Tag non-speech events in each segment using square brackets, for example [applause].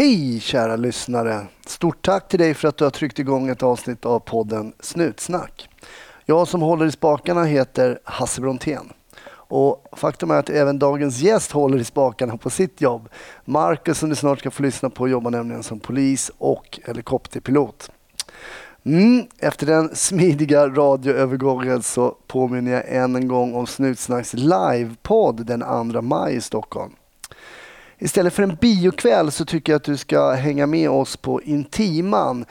Hej kära lyssnare! Stort tack till dig för att du har tryckt igång ett avsnitt av podden Snutsnack. Jag som håller i spakarna heter Hasse Brontén. Och faktum är att även dagens gäst håller i spakarna på sitt jobb. Marcus som du snart ska få lyssna på jobbar nämligen som polis och helikopterpilot. Mm, efter den smidiga radioövergången så påminner jag än en gång om Snutsnacks livepodd den 2 maj i Stockholm. Istället för en biokväll så tycker jag att du ska hänga med oss på Intiman.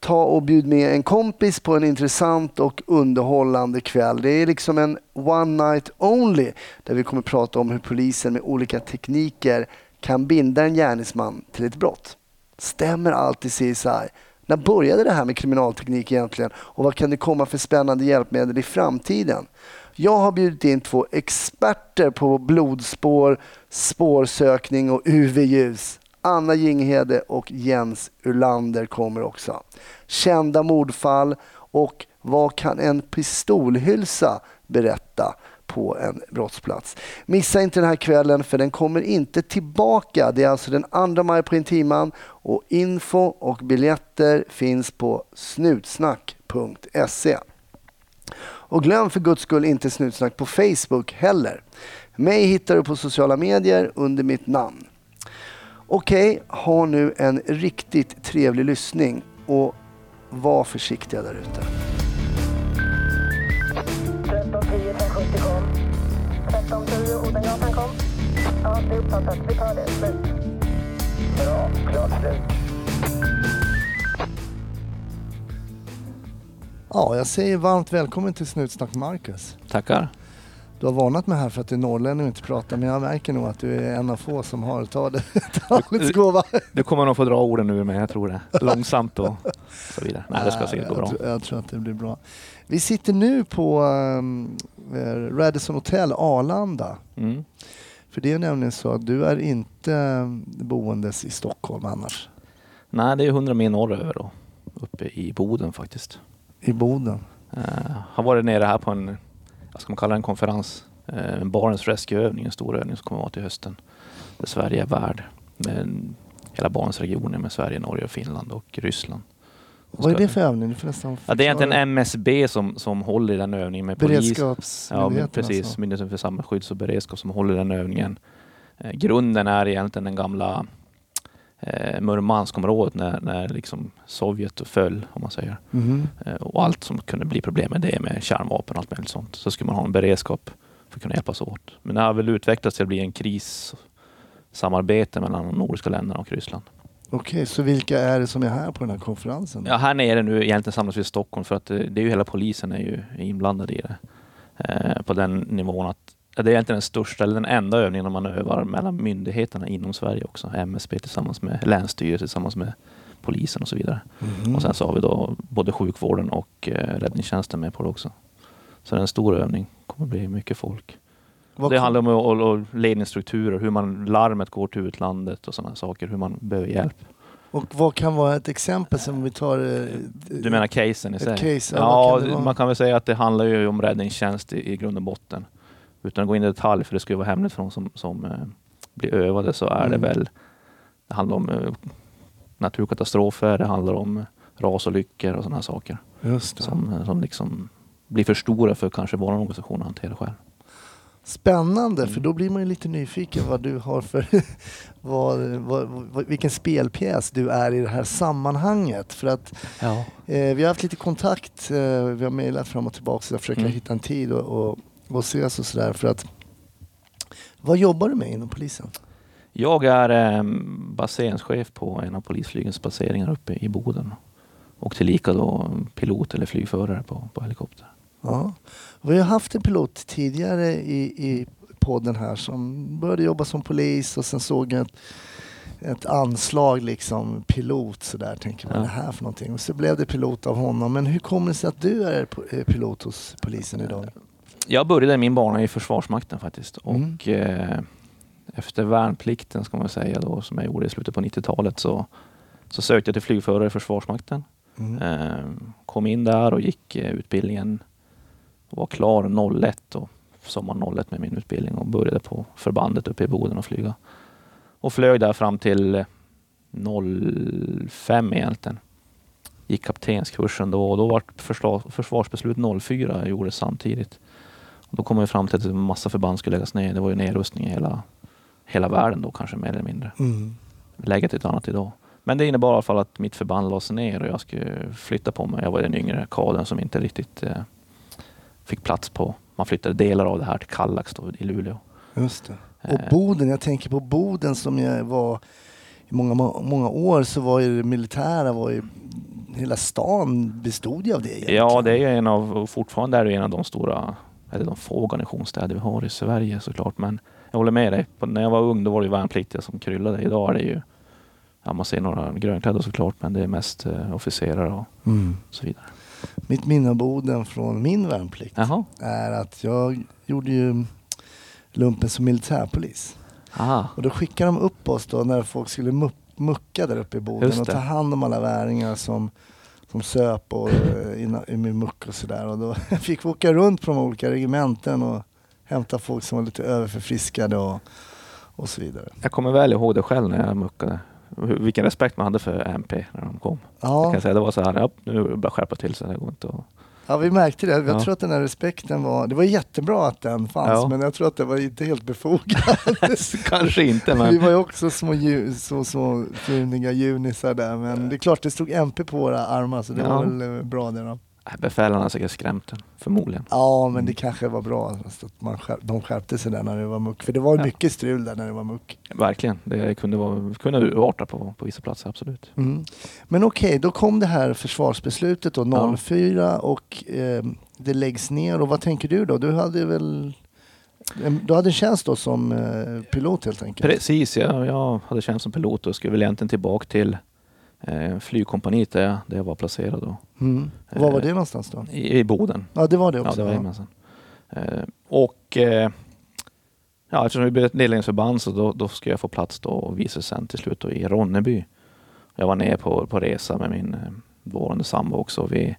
Ta och bjud med en kompis på en intressant och underhållande kväll. Det är liksom en one night only där vi kommer prata om hur polisen med olika tekniker kan binda en gärningsman till ett brott. Stämmer allt i CSI? När började det här med kriminalteknik egentligen och vad kan det komma för spännande hjälpmedel i framtiden? Jag har bjudit in två experter på blodspår, spårsökning och UV-ljus. Anna Jinghede och Jens Ulander kommer också. Kända mordfall och vad kan en pistolhylsa berätta på en brottsplats. Missa inte den här kvällen för den kommer inte tillbaka. Det är alltså den 2 maj på Intiman och info och biljetter finns på snutsnack.se. Och glöm för guds skull inte Snutsnack på Facebook heller. Mig hittar du på sociala medier under mitt namn. Okej, ha nu en riktigt trevlig lyssning och var försiktiga där ute. 1310 570 kom. 1310 Odengatan kom. Ja, det är uppfattat. Vi tar det. Slut. Bra. Klart slut. Ja, jag säger varmt välkommen till Snutsnack Marcus. Tackar. Du har varnat mig här för att du är norrlänning och inte pratar, men jag märker nog att du är en av få som har tagit [laughs] talets gåva. Du kommer nog få dra orden nu med, jag tror det. Långsamt och så vidare. Nej, det ska säkert gå bra. Jag, tror- jag tror att det blir bra. Vi sitter nu på um, Radisson Hotel Arlanda. Mm. För det är nämligen så att du är inte um, boendes i Stockholm annars. Nej, det är 100 mil norröver då. Uppe i Boden faktiskt. I Boden. Uh, har varit nere här på en, vad ska man kalla det, en konferens. Uh, en Barents Rescue-övning, en stor övning som kommer att vara till hösten. Där Sverige är värd. Med hela Barentsregionen med Sverige, Norge, Finland och Ryssland. Vad är det för övning? Nästan Ja, det är egentligen. MSB som, som håller i den övningen med polis. Ja, precis. alltså. Myndigheten för samhällsskydd och beredskap som håller den övningen. Eh, grunden är egentligen den gamla eh, Murmanskområdet när, när liksom Sovjet föll, om man säger. Mhm. Eh, och allt som kunde bli problem med det, med kärnvapen och allt möjligt sånt. Så skulle man ha en beredskap för att kunna hjälpas åt. Men det har väl utvecklats till att bli en krissamarbete mellan de nordiska länderna och Ryssland. Okej, så vilka är det som är här på den här konferensen? Ja, här nere nu egentligen samlas vi i Stockholm för att det, det är ju hela polisen är ju inblandad i det. Eh, på den nivån att ja, det är egentligen den största, eller den enda övningen man övar mellan myndigheterna inom Sverige också. MSB tillsammans med Länsstyrelsen tillsammans med polisen och så vidare. Mhm. Och sen så har vi då både sjukvården och eh, räddningstjänsten med på det också. Så det är en stor övning. kommer bli mycket folk. Vad det handlar om att- att ledningsstrukturer, hur man larmet går till utlandet och sådana saker, hur man behöver hjälp. Och vad kan vara ett exempel som vi tar? eh, Du menar casen i sig? case, ja, ja, kan man kan väl säga att det handlar ju om räddningstjänst i, i grund och botten. Utan att gå in i detalj, för det ju vara hemligt för de som, som eh, blir övade, så är Mm. det väl... Det handlar om eh, naturkatastrofer, det handlar om rasolyckor och sådana saker. Som, eh, som liksom blir för stora för kanske vår organisation att hantera själv. Spännande, Mm. för då blir man ju lite nyfiken vad du har för... [laughs] vad, vad, vad, vilken spelpjäs du är i det här sammanhanget. För att Ja. eh, vi har haft lite kontakt, eh, vi har mejlat fram och tillbaka så jag försöker Mm. hitta en tid och, och, och ses och sådär. För att... Vad jobbar du med inom polisen? Jag är eh, baseringschef på en av polisflygens baseringar uppe i Boden. Och tillika då pilot eller flygförare på, på helikopter. Ja. Vi har haft en pilot tidigare i, i podden här som började jobba som polis och sen såg ett, ett anslag liksom pilot sådär. Tänker man Ja. det här för någonting? Och så blev det pilot av honom. Men hur kommer det sig att du är eh, pilot hos polisen idag? Jag började min bana i Försvarsmakten faktiskt. Mm. Och eh, efter värnplikten ska man säga då, som jag gjorde i slutet på 90-talet så, så sökte jag till flygförare i Försvarsmakten. Mm. Eh, kom in där och gick eh, utbildningen. Var klar 01 och sommar 01 med min utbildning och började på förbandet uppe i Boden och flyga. Och flög där fram till eh, 05 egentligen. Gick kaptenskursen då och då var försvar, försvarsbeslut 04 gjordes samtidigt. Då kom man ju fram till att en massa förband skulle läggas ner. Det var ju nedrustning i hela, hela världen då kanske mer eller mindre. Mm. Läget är ett annat idag. Men det innebar i alla fall att mitt förband lades ner och jag skulle flytta på mig. Jag var den yngre kadern som inte riktigt eh, fick plats på. Man flyttade delar av det här till Kallax då, i Luleå. Just det. Och Eh. Boden, jag tänker på Boden som jag var i många, må- många år så var ju det militära, var ju, hela stan bestod ju av det egentligen. Ja, det är en av, och fortfarande är det en av de stora, eller de få garnisonsstäder vi har i Sverige såklart. Men jag håller med dig. När jag var ung då var det ju värnpliktiga som kryllade. Idag är det ju, ja man ser några grönklädda såklart, men det är mest eh, officerare och Mm. så vidare. Mitt minne av Boden från min värnplikt Jaha. är att jag gjorde ju lumpen som militärpolis. Aha. Och då skickade de upp oss då när folk skulle mu- mucka där uppe i Boden och ta hand om alla väringar som, som söp och eh, i med muck och sådär. Och då [laughs] fick vi åka runt på de olika regementen och hämta folk som var lite överförfriskade och, och så vidare. Jag kommer väl ihåg det själv när jag muckade. Vilken respekt man hade för MP när de kom. Jag Ja, kan säga, det var så här, ja, nu att skärpa till sig. Det går inte att... ja, vi märkte det. Jag Ja. tror att den här respekten var, det var jättebra att den fanns Ja. men jag tror att det var inte helt befogat. [laughs] Kanske inte, Vi men var ju också små ju, så, så funiga junisar där men det är klart det stod MP på våra armar så det Ja. var väl eh, bra det då. Befälen har säkert skrämt den, förmodligen. Ja, men det kanske var bra alltså, att man skär, de skärpte sig där när det var muck. För det var Ja. mycket strul där när det var muck. Verkligen. Det kunde, vara, kunde urarta på, på vissa platser, absolut. Mm. Men okej, då kom det här försvarsbeslutet då, Ja. 04 och eh, det läggs ner. Och vad tänker du då? Du hade väl du hade en tjänst då som eh, pilot helt enkelt? Precis, ja, jag hade tjänst som pilot och skulle väl egentligen tillbaka till eh, flygkompaniet där jag, där jag var placerad då, Mm. Var var det någonstans då? i, i Boden. Ja, det var det Ja, också. det var ja. Eh, och eh, ja, eftersom vi blev ett nedläggningsförband så då, då ska jag få plats då och visa sen till slut då i Ronneby. Jag var nere på, på resa med min eh, dåvarande sambo också. Vi,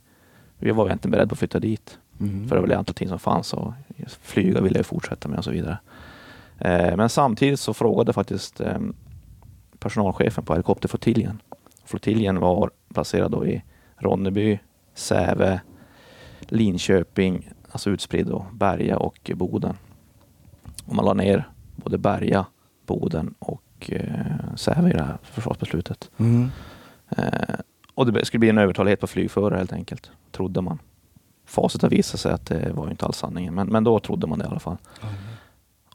vi var egentligen beredda på att flytta dit. Mm. För det var det allting som fanns och flyga ville jag fortsätta med och så vidare. Eh, men samtidigt så frågade faktiskt eh, personalchefen på helikopterflottiljen. Flottiljen var placerad då i Ronneby, Säve, Linköping, alltså utspridd då, Berga och Boden. Och man la ner både Berga, Boden och eh, Säve i det här försvarsbeslutet. Mm. Eh, och det skulle bli en övertalighet på flygförare helt enkelt, trodde man. Facit har visat sig att det var inte alls sanningen, men, men då trodde man det i alla fall.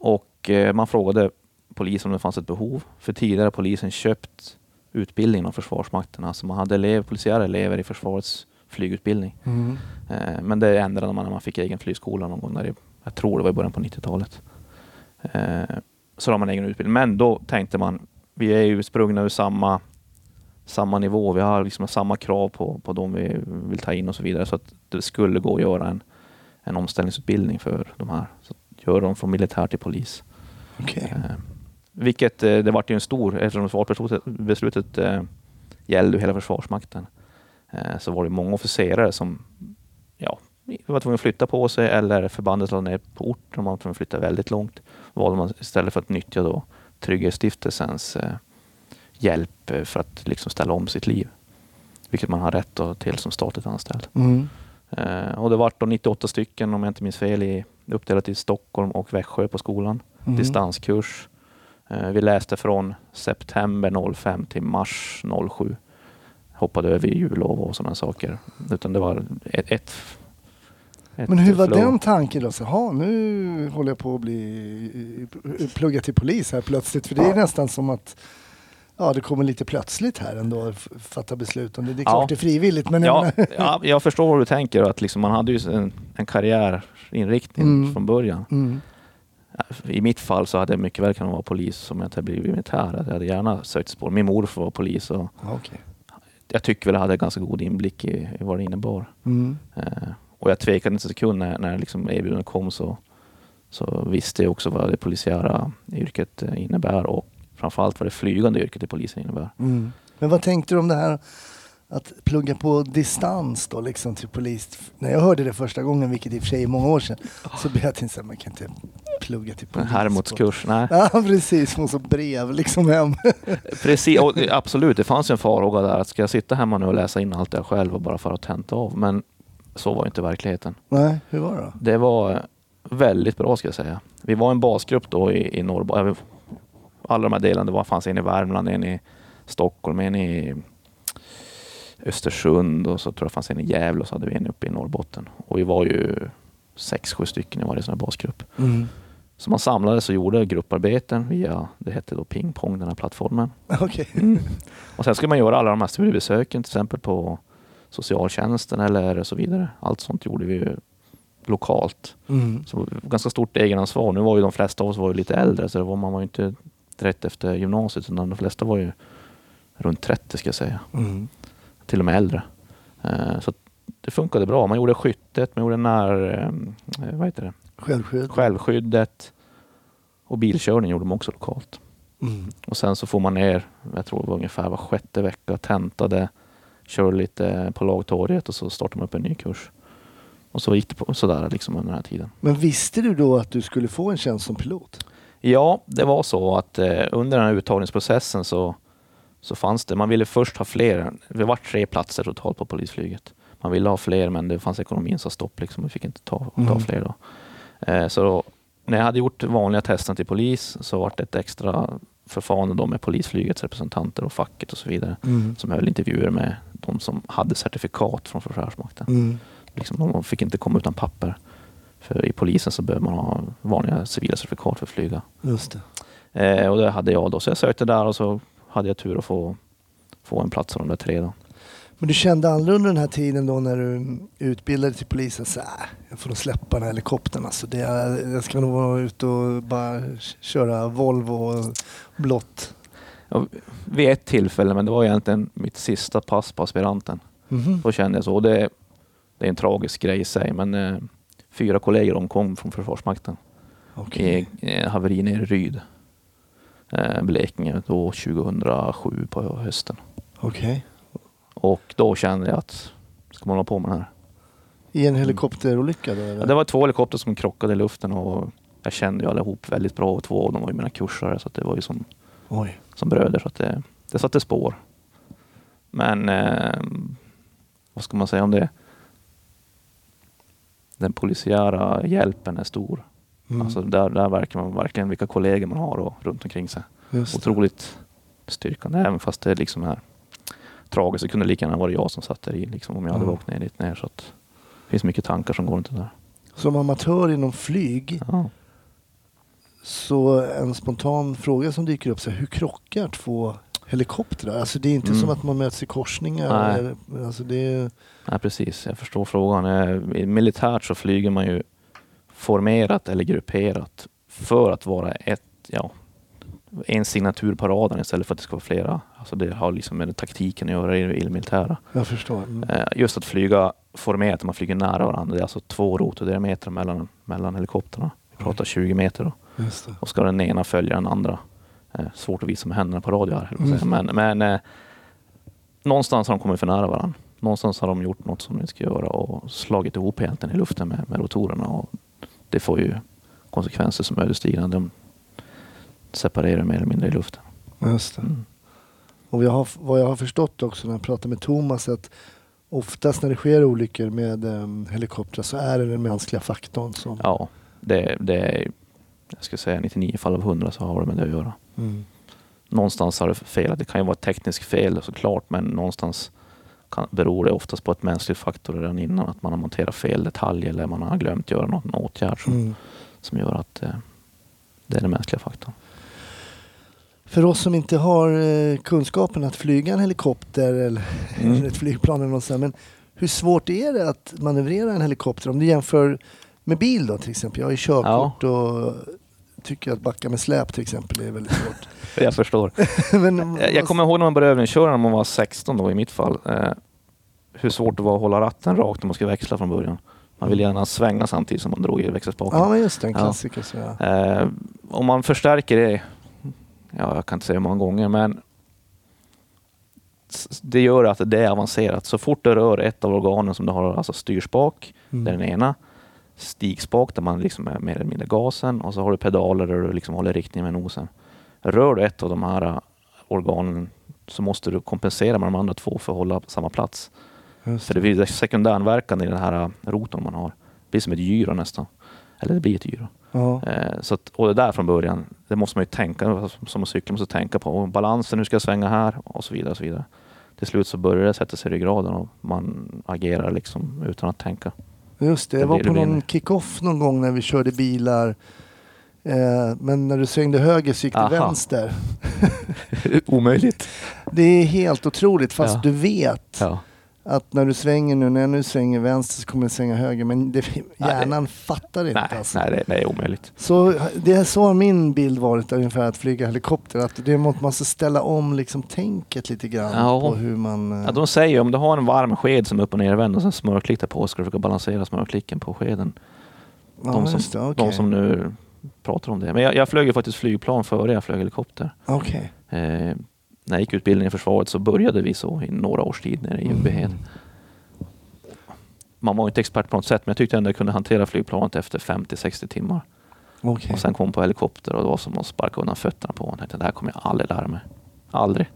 Och eh, man frågade polisen om det fanns ett behov. För tidigare har polisen köpt utbildning av Försvarsmakten. Alltså man hade elev, polisiära elever i försvarets flygutbildning. Mm. Eh, men det ändrade man när man fick egen flygskola någon gång där i, jag tror det var i början på 90-talet. Eh, så har man egen utbildning. Men då tänkte man, vi är ju sprungna ur samma, samma nivå. Vi har liksom samma krav på, på de vi vill ta in och så vidare. Så att det skulle gå att göra en, en omställningsutbildning för de här. Så göra dem från militär till polis. Okej. Vilket eh, det vart ju en stor, eftersom försvarsbeslutet beslutet, eh, gällde hela Försvarsmakten. Eh, så var det många officerare som ja, var tvungna att flytta på sig eller förbandet lade ner på orten man var tvungen att flytta väldigt långt. Valde man istället för att nyttja då Trygghetsstiftelsens hjälp för att liksom ställa om sitt liv. Vilket man har rätt till som statligt anställd. Mm. Och det vart då 98 stycken om jag inte minns fel i, uppdelat i Stockholm och Växjö på skolan Mm. distanskurs. Eh, Vi läste från september 05 till mars 07. Hoppade över jullov och sådana saker. Utan det var ett, ett, Men hur var flow. den tanken då? Så, "Ha, nu håller jag på att bli plugga till polis här plötsligt. För det är nästan som att ja, det kommer lite plötsligt här ändå fatta beslut om det. Det är klart Ja. det är frivilligt men jag Ja, menar, ja, jag förstår vad du tänker. Att liksom man hade ju en, en karriärinriktning Mm. från början. mm. I mitt fall så hade jag mycket väl kunnat vara polis som jag inte hade blivit militär. Jag hade gärna sökt spår. Min morfar var polis och Ja, okej. jag tycker väl jag hade ganska god inblick i, i vad det innebar. Mm. Eh, och jag tvekade inte en sekund när, när liksom erbjudandet kom så, så visste jag också vad det polisiära yrket eh, innebär och framförallt vad det flygande yrket i polisen innebär. Mm. Men vad tänkte du om det här att plugga på distans då liksom till polis? När jag hörde det första gången, vilket i och för sig är många år sedan, så blev jag till man kan inte plugga till polis. Hermodskurs. Nej, Ja, precis. Och så brev liksom hem. [laughs] precis. Och, absolut, det fanns ju en farhåga där. Att ska jag sitta hemma nu och läsa in allt det här själv och bara för att tenta av? Men så var inte verkligheten. Nej, hur var det då? Det var väldigt bra ska jag säga. Vi var en basgrupp då i, i Norrbotten. Alla de här delarna, det var, fanns en i Värmland, en i Stockholm, en i Östersund och så tror jag fanns en i Gävle och så hade vi en uppe i Norrbotten. Och vi var ju sex, sju stycken i varje sån här basgrupp. Mm. Så man samlades och gjorde grupparbeten via, det hette då pingpong, den här plattformen. [laughs] Okej. Och sen skulle man göra alla de här studiebesöken till exempel på socialtjänsten eller så vidare. Allt sånt gjorde vi lokalt. Mm. Så ganska stort egenansvar. Nu var ju de flesta av oss var ju lite äldre så var, man var ju inte direkt efter gymnasiet utan de flesta var ju runt 30 ska jag säga. Mm. Till och med äldre. Eh, Så det funkade bra. Man gjorde skyttet, man gjorde när, eh, vad heter det? Självskydd. självskyddet och bilkörning gjorde man också lokalt. Mm. Och sen så får man ner, jag tror det var ungefär var sjätte vecka, tentade, körde lite på lagtorget och så startade man upp en ny kurs. Och så gick det på, sådär liksom under den här tiden. Men visste du då att du skulle få en tjänst som pilot? Ja, det var så att eh, under den här uttagningsprocessen så, så fanns det, man ville först ha fler, det var tre platser totalt på polisflyget. Man ville ha fler men det fanns ekonomin som stopp liksom, vi fick inte ta, ta Mm. fler då. Eh, så när jag hade gjort vanliga testen till polis så var det ett extra förfarande då med polisflygets representanter och facket och så vidare Mm. som höll intervjuer med de som hade certifikat från Försvarsmakten. Mm. Liksom, de fick inte komma utan papper. För i polisen så behöver man ha vanliga civila certifikat för att flyga. Just det. Eh, och det hade jag då. Så jag sökte där och så hade jag tur att få, få en plats av de där tre. Då. Men du kände under den här tiden då när du utbildade till polisen så äh, jag får nog släppa den här helikoptern alltså. Det jag ska nog vara ute och bara köra Volvo och blått. Och vid ett tillfälle, men det var egentligen mitt sista pass på aspiranten. Mhm. Då kände jag så. Det, det är en tragisk grej i sig, men eh, fyra kollegor omkom från Försvarsmakten Okej. i eh, haveri nere i Ryd. Eh, Blekinge då 2007 på hösten. Okej. Och då kände jag att ska man hålla på med det här? I en helikopterolycka då eller? Ja, det var två helikoptrar som krockade i luften och jag kände ju allihop väldigt bra och två av dem var ju mina kursare så det var ju som, Oj. som bröder så det, det satte spår. Men eh, vad ska man säga om det? Den polisiära hjälpen är stor. Mm. Alltså där, där verkar man verkligen vilka kollegor man har och, runt omkring sig. Just det. Otroligt styrkande även fast det liksom är tragiskt. Det kunde lika gärna vara jag som satt där i liksom, om jag hade Ja. åkt ner dit ner. Så att det finns mycket tankar som går runt det där. Som amatör inom flyg Ja. så en spontan fråga som dyker upp så här, hur krockar två helikoptrar? Alltså det är inte Mm. som att man möts i korsningar. Nej. Eller, alltså det är, Nej, precis. Jag förstår frågan. Eh, Militärt så flyger man ju formerat eller grupperat för att vara ett, ja, en signatur på radarn istället för att det ska vara flera. Alltså det har liksom med taktiken att göra i det militära. jag förstår. Mm. Eh, Just att flyga formerat, man flyger nära varandra. Det är alltså två rotordiametrar mellan, mellan helikoptrarna. Vi pratar 20 meter då. Och ska den ena följa den andra. Eh, svårt att visa med händerna på radio här. Mm. Men, men eh, någonstans har de kommit för nära varandra. Någonstans har de gjort något som de ska göra och slagit ihop egentligen i luften med, med rotorerna. Och det får ju konsekvenser som ödesdigra. De separerar mer eller mindre i luften. Just. Mm. Och jag har, vad jag har förstått också när jag pratar med Thomas att oftast när det sker olyckor med um, helikoptrar så är det den mänskliga faktorn som... Ja, det, det är, jag ska säga 99 fall av 100 så har det med det att göra. Mm. någonstans har det felat. Det kan ju vara ett tekniskt fel såklart, men någonstans kan, beror det oftast på ett mänskligt faktor redan innan. Att man har monterat fel detalj eller man har glömt göra någon åtgärd som, Mm. som gör att eh, det är den mänskliga faktorn. För oss som inte har eh, kunskapen att flyga en helikopter eller [laughs] Mm. ett flygplan eller något sånt, men hur svårt är det att manövrera en helikopter? Om du jämför med bil då till exempel. Jag har ju körkort och tycker att backa med släp till exempel är väldigt svårt. [laughs] Jag förstår. [laughs] men, Jag, kommer ihåg när man började övningsköra när man var 16 då i mitt fall. Eh, hur svårt det var att hålla ratten rakt när man ska växla från början. Man ville gärna svänga samtidigt som man drog i växelspaken. Ja, just det. En Ja. klassiker. Så ja. Eh, om man förstärker det, ja, jag kan inte säga hur många gånger, men det gör att det är avancerat. Så fort det rör ett av organen som det har alltså styrspak, Mm. det är den ena, stigspak där man liksom är mer eller mindre gasen och så har du pedaler där du liksom håller riktning med nosen. Rör du ett av de här äh, organen så måste du kompensera med de andra två för att hålla samma plats. Just För det blir sekundärverkan i den här äh, rotorn man har. Det blir som ett gyro nästan. Eller det blir ett gyro. Ja. Eh, så att, och det där från början, det måste man ju tänka, som att cykla, måste tänka på. Och balansen, hur ska jag svänga här? Och så vidare. Och så vidare. Till slut så börjar det sätta sig i ryggraden och man agerar liksom utan att tänka. Just det, jag var på någon kick-off någon gång när vi körde bilar. Eh, men när du svängde höger så gick Aha. vänster. [laughs] Omöjligt. Det är helt otroligt fast Ja. du vet Ja. Att när du svänger nu, när jag nu svänger vänster så kommer jag svänga höger. Men det, hjärnan fattar inte. Nej, alltså. nej det, det är omöjligt. Så det är så har min bild varit ungefär att flyga helikopter. Att det måste, man måste ställa om liksom tänket lite grann Ja. på hur man... eh, Ja, de säger om du har en varm sked som är upp och nervänd och sen smörklick där på ska du försöka balansera smörklicken på skeden. ja, de, som, det, okej. de som nu pratar om det. Men jag, jag flög ju faktiskt flygplan före jag flög helikopter. Okej. Eh, när jag gick utbildningen i försvaret så började vi så i några års tid nere i Ljungbyhed. Mm. Man var inte expert på något sätt men jag tyckte ändå jag kunde hantera flygplanet efter 50-60 timmar. Okej. Och sen kom på helikopter och det var som att sparka undan fötterna på honom. Tänkte det här kommer jag aldrig lära mig. Aldrig.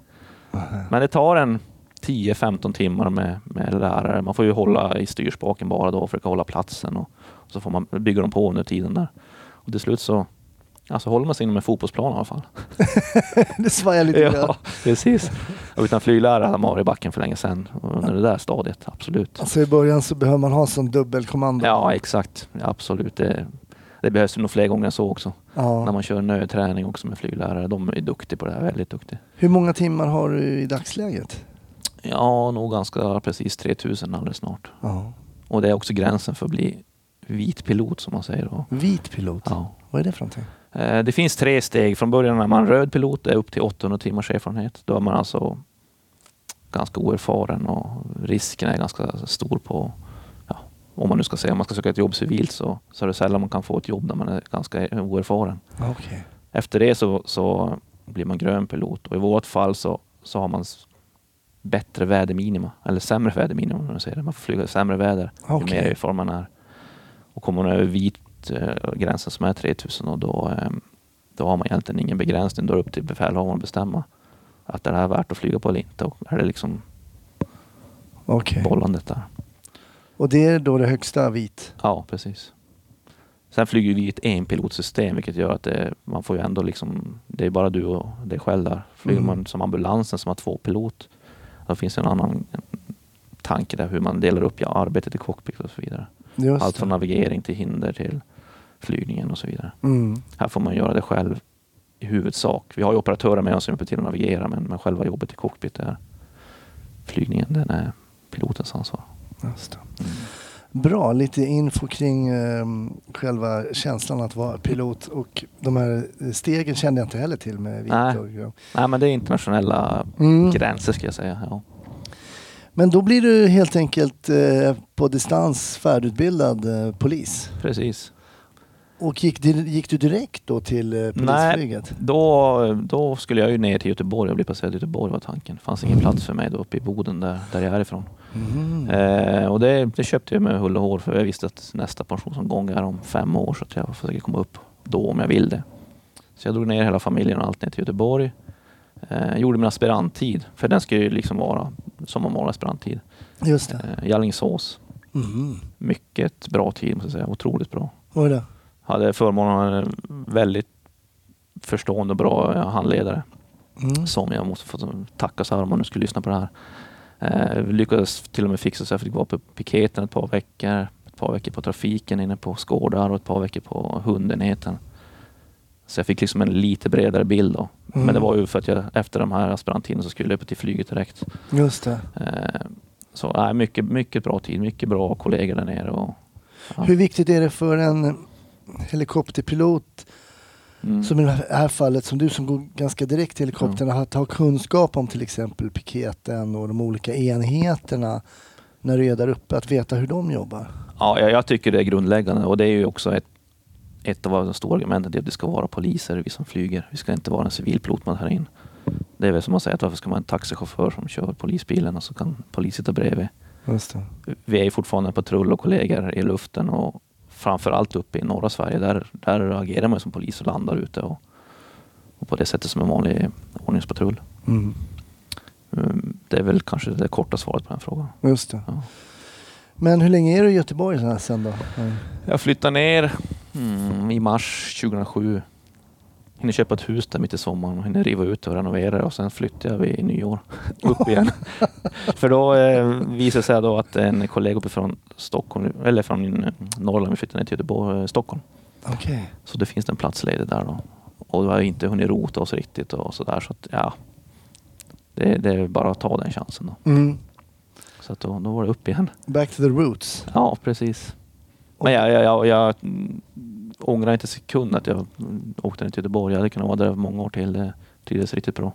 Aha. Men det tar en 10-15 timmar med, med lärare. Man får ju hålla i styrspaken bara då och försöka hålla platsen. Och, och så får man bygga dem på under tiden där. Och till slut så alltså håller man sig inom en fotbollsplan i alla fall. [laughs] det svajar lite. Ja, precis. Och utan flyglärare hade man varit i backen för länge sedan. Under det där stadiet, absolut. Alltså i början så behöver man ha sån dubbelkommando. Ja, exakt. Absolut. Det, det behövs nog fler gånger än så också. Ja. När man kör nödträning också med flyglärare. De är duktiga på det här, väldigt duktiga. Hur många timmar har du i dagsläget? Ja, nog ganska precis 3000 alldeles snart. Ja. Och det är också gränsen för att bli vit pilot som man säger. Vit pilot? Ja. Vad är det för någonting? Eh, Det finns tre steg. Från början när man är röd pilot, det är upp till 800 timmars erfarenhet. Då är man alltså ganska oerfaren och risken är ganska stor på, ja, om man nu ska säga, om man ska söka ett jobb civilt så, så är det sällan man kan få ett jobb när man är ganska oerfaren. Okej. Efter det så, så blir man grön pilot och i vårt fall så, så har man bättre väderminima, eller sämre väderminima om man säger det. Man får flyga i sämre väder Okej. ju mer erfaren man är. Och kommer man över vit eh, gränsen som är 3000 och då, eh, då har man egentligen ingen begränsning. Då är det upp till befälhavaren att bestämma att är det här värt att flyga på eller inte. Och är det liksom Okej. bollandet där. Och det är då det högsta vit? Ja, precis. Sen flyger vi i ett enpilotsystem vilket gör att det, man får ju ändå liksom, det är bara du och dig själv där. Flyger Mm. man som ambulansen som har två pilot, då finns det en annan tanke där hur man delar upp ja, arbetet i cockpit och så vidare. Just Allt det. från navigering till hinder till flygningen och så vidare. Mm. Här får man göra det själv i huvudsak. Vi har ju operatörer med oss som hjälper till att navigera men, men själva jobbet i cockpit är flygningen, den är pilotens ansvar. Just det. Bra, lite info kring eh, själva känslan att vara pilot och de här stegen kände jag inte heller till med vit Nej. Nej men det är internationella Mm. gränser ska jag säga. Ja. Men då blir du helt enkelt eh, på distans färdigutbildad eh, polis. Precis. Och gick, gick du direkt då till eh, polisflyget? Då, då skulle jag ju ner till Göteborg och bli placerad i Göteborg var tanken. Det fanns ingen plats för mig då uppe i Boden där, där jag är ifrån. Mhm. Eh, och det, det köpte jag med hull och hår för jag visste att nästa pensionsomgång är om fem år så att jag får säkert komma upp då om jag vill det. Så jag drog ner hela familjen och allt ner till Göteborg. Eh, gjorde min aspiranttid, för den ska ju liksom vara som om var aspiranttid. Just det. Eh, Alingsås. Mhm. Mycket bra tid måste jag säga, otroligt bra. Oj då. Hade förmånen av en väldigt förstående och bra handledare Mm. som jag måste få tacka så här om man nu skulle lyssna på det här. Eh, vi lyckades till och med fixa så jag fick vara på piketen ett par veckor. Ett par veckor på trafiken inne på Skådar och ett par veckor på hundenheten. Så jag fick liksom en lite bredare bild då. Mm. Men det var ju för att jag efter de här aspiranttiden så skulle jag upp till flyget direkt. Just det. Eh, så nej, mycket, mycket bra tid, mycket bra kollegor där nere. Och, ja. Hur viktigt är det för en helikopterpilot Mm. som i det här fallet, som du som går ganska direkt till helikoptern, att ha kunskap om till exempel piketen och de olika enheterna när du är där uppe, att veta hur de jobbar? Ja, jag, jag tycker det är grundläggande och det är ju också ett, ett av de stora argumenten det att det ska vara poliser, vi som flyger. Vi ska inte vara en civilpilot man här in. Det är väl som att säga att varför ska man ha en taxichaufför som kör polisbilen och så kan polis sitta bredvid. Vi är fortfarande patrull och kollegor i luften och framförallt uppe i norra Sverige. Där, där agerar man som polis och landar ute och, och på det sättet som en vanlig ordningspatrull. Mm. Mm, Det är väl kanske det korta svaret på den frågan. Just det. Ja. Men hur länge är du i Göteborg sen då? Mm. Jag flyttade ner mm, i mars 2007. Hinner köpa ett hus där mitt i sommaren och hinner riva ut och renovera och sen flyttade jag vid nyår [laughs] upp igen. [laughs] För då eh, visade det sig då att en kollega uppifrån Stockholm, eller från eh, Norrland, vi flyttade ner till Göteborg, eh, Stockholm. Okej. Så det finns en plats ledig där då. Och vi har inte hunnit rota oss riktigt och sådär så att ja. Det, det är bara att ta den chansen då. Mm. Så att då, då var det upp igen. Back to the roots. Ja, precis. Men jag, jag, jag, jag ångrar inte en sekund att jag åkte ner till Göteborg. Jag hade kunnat vara där många år till. Det trivdes riktigt bra.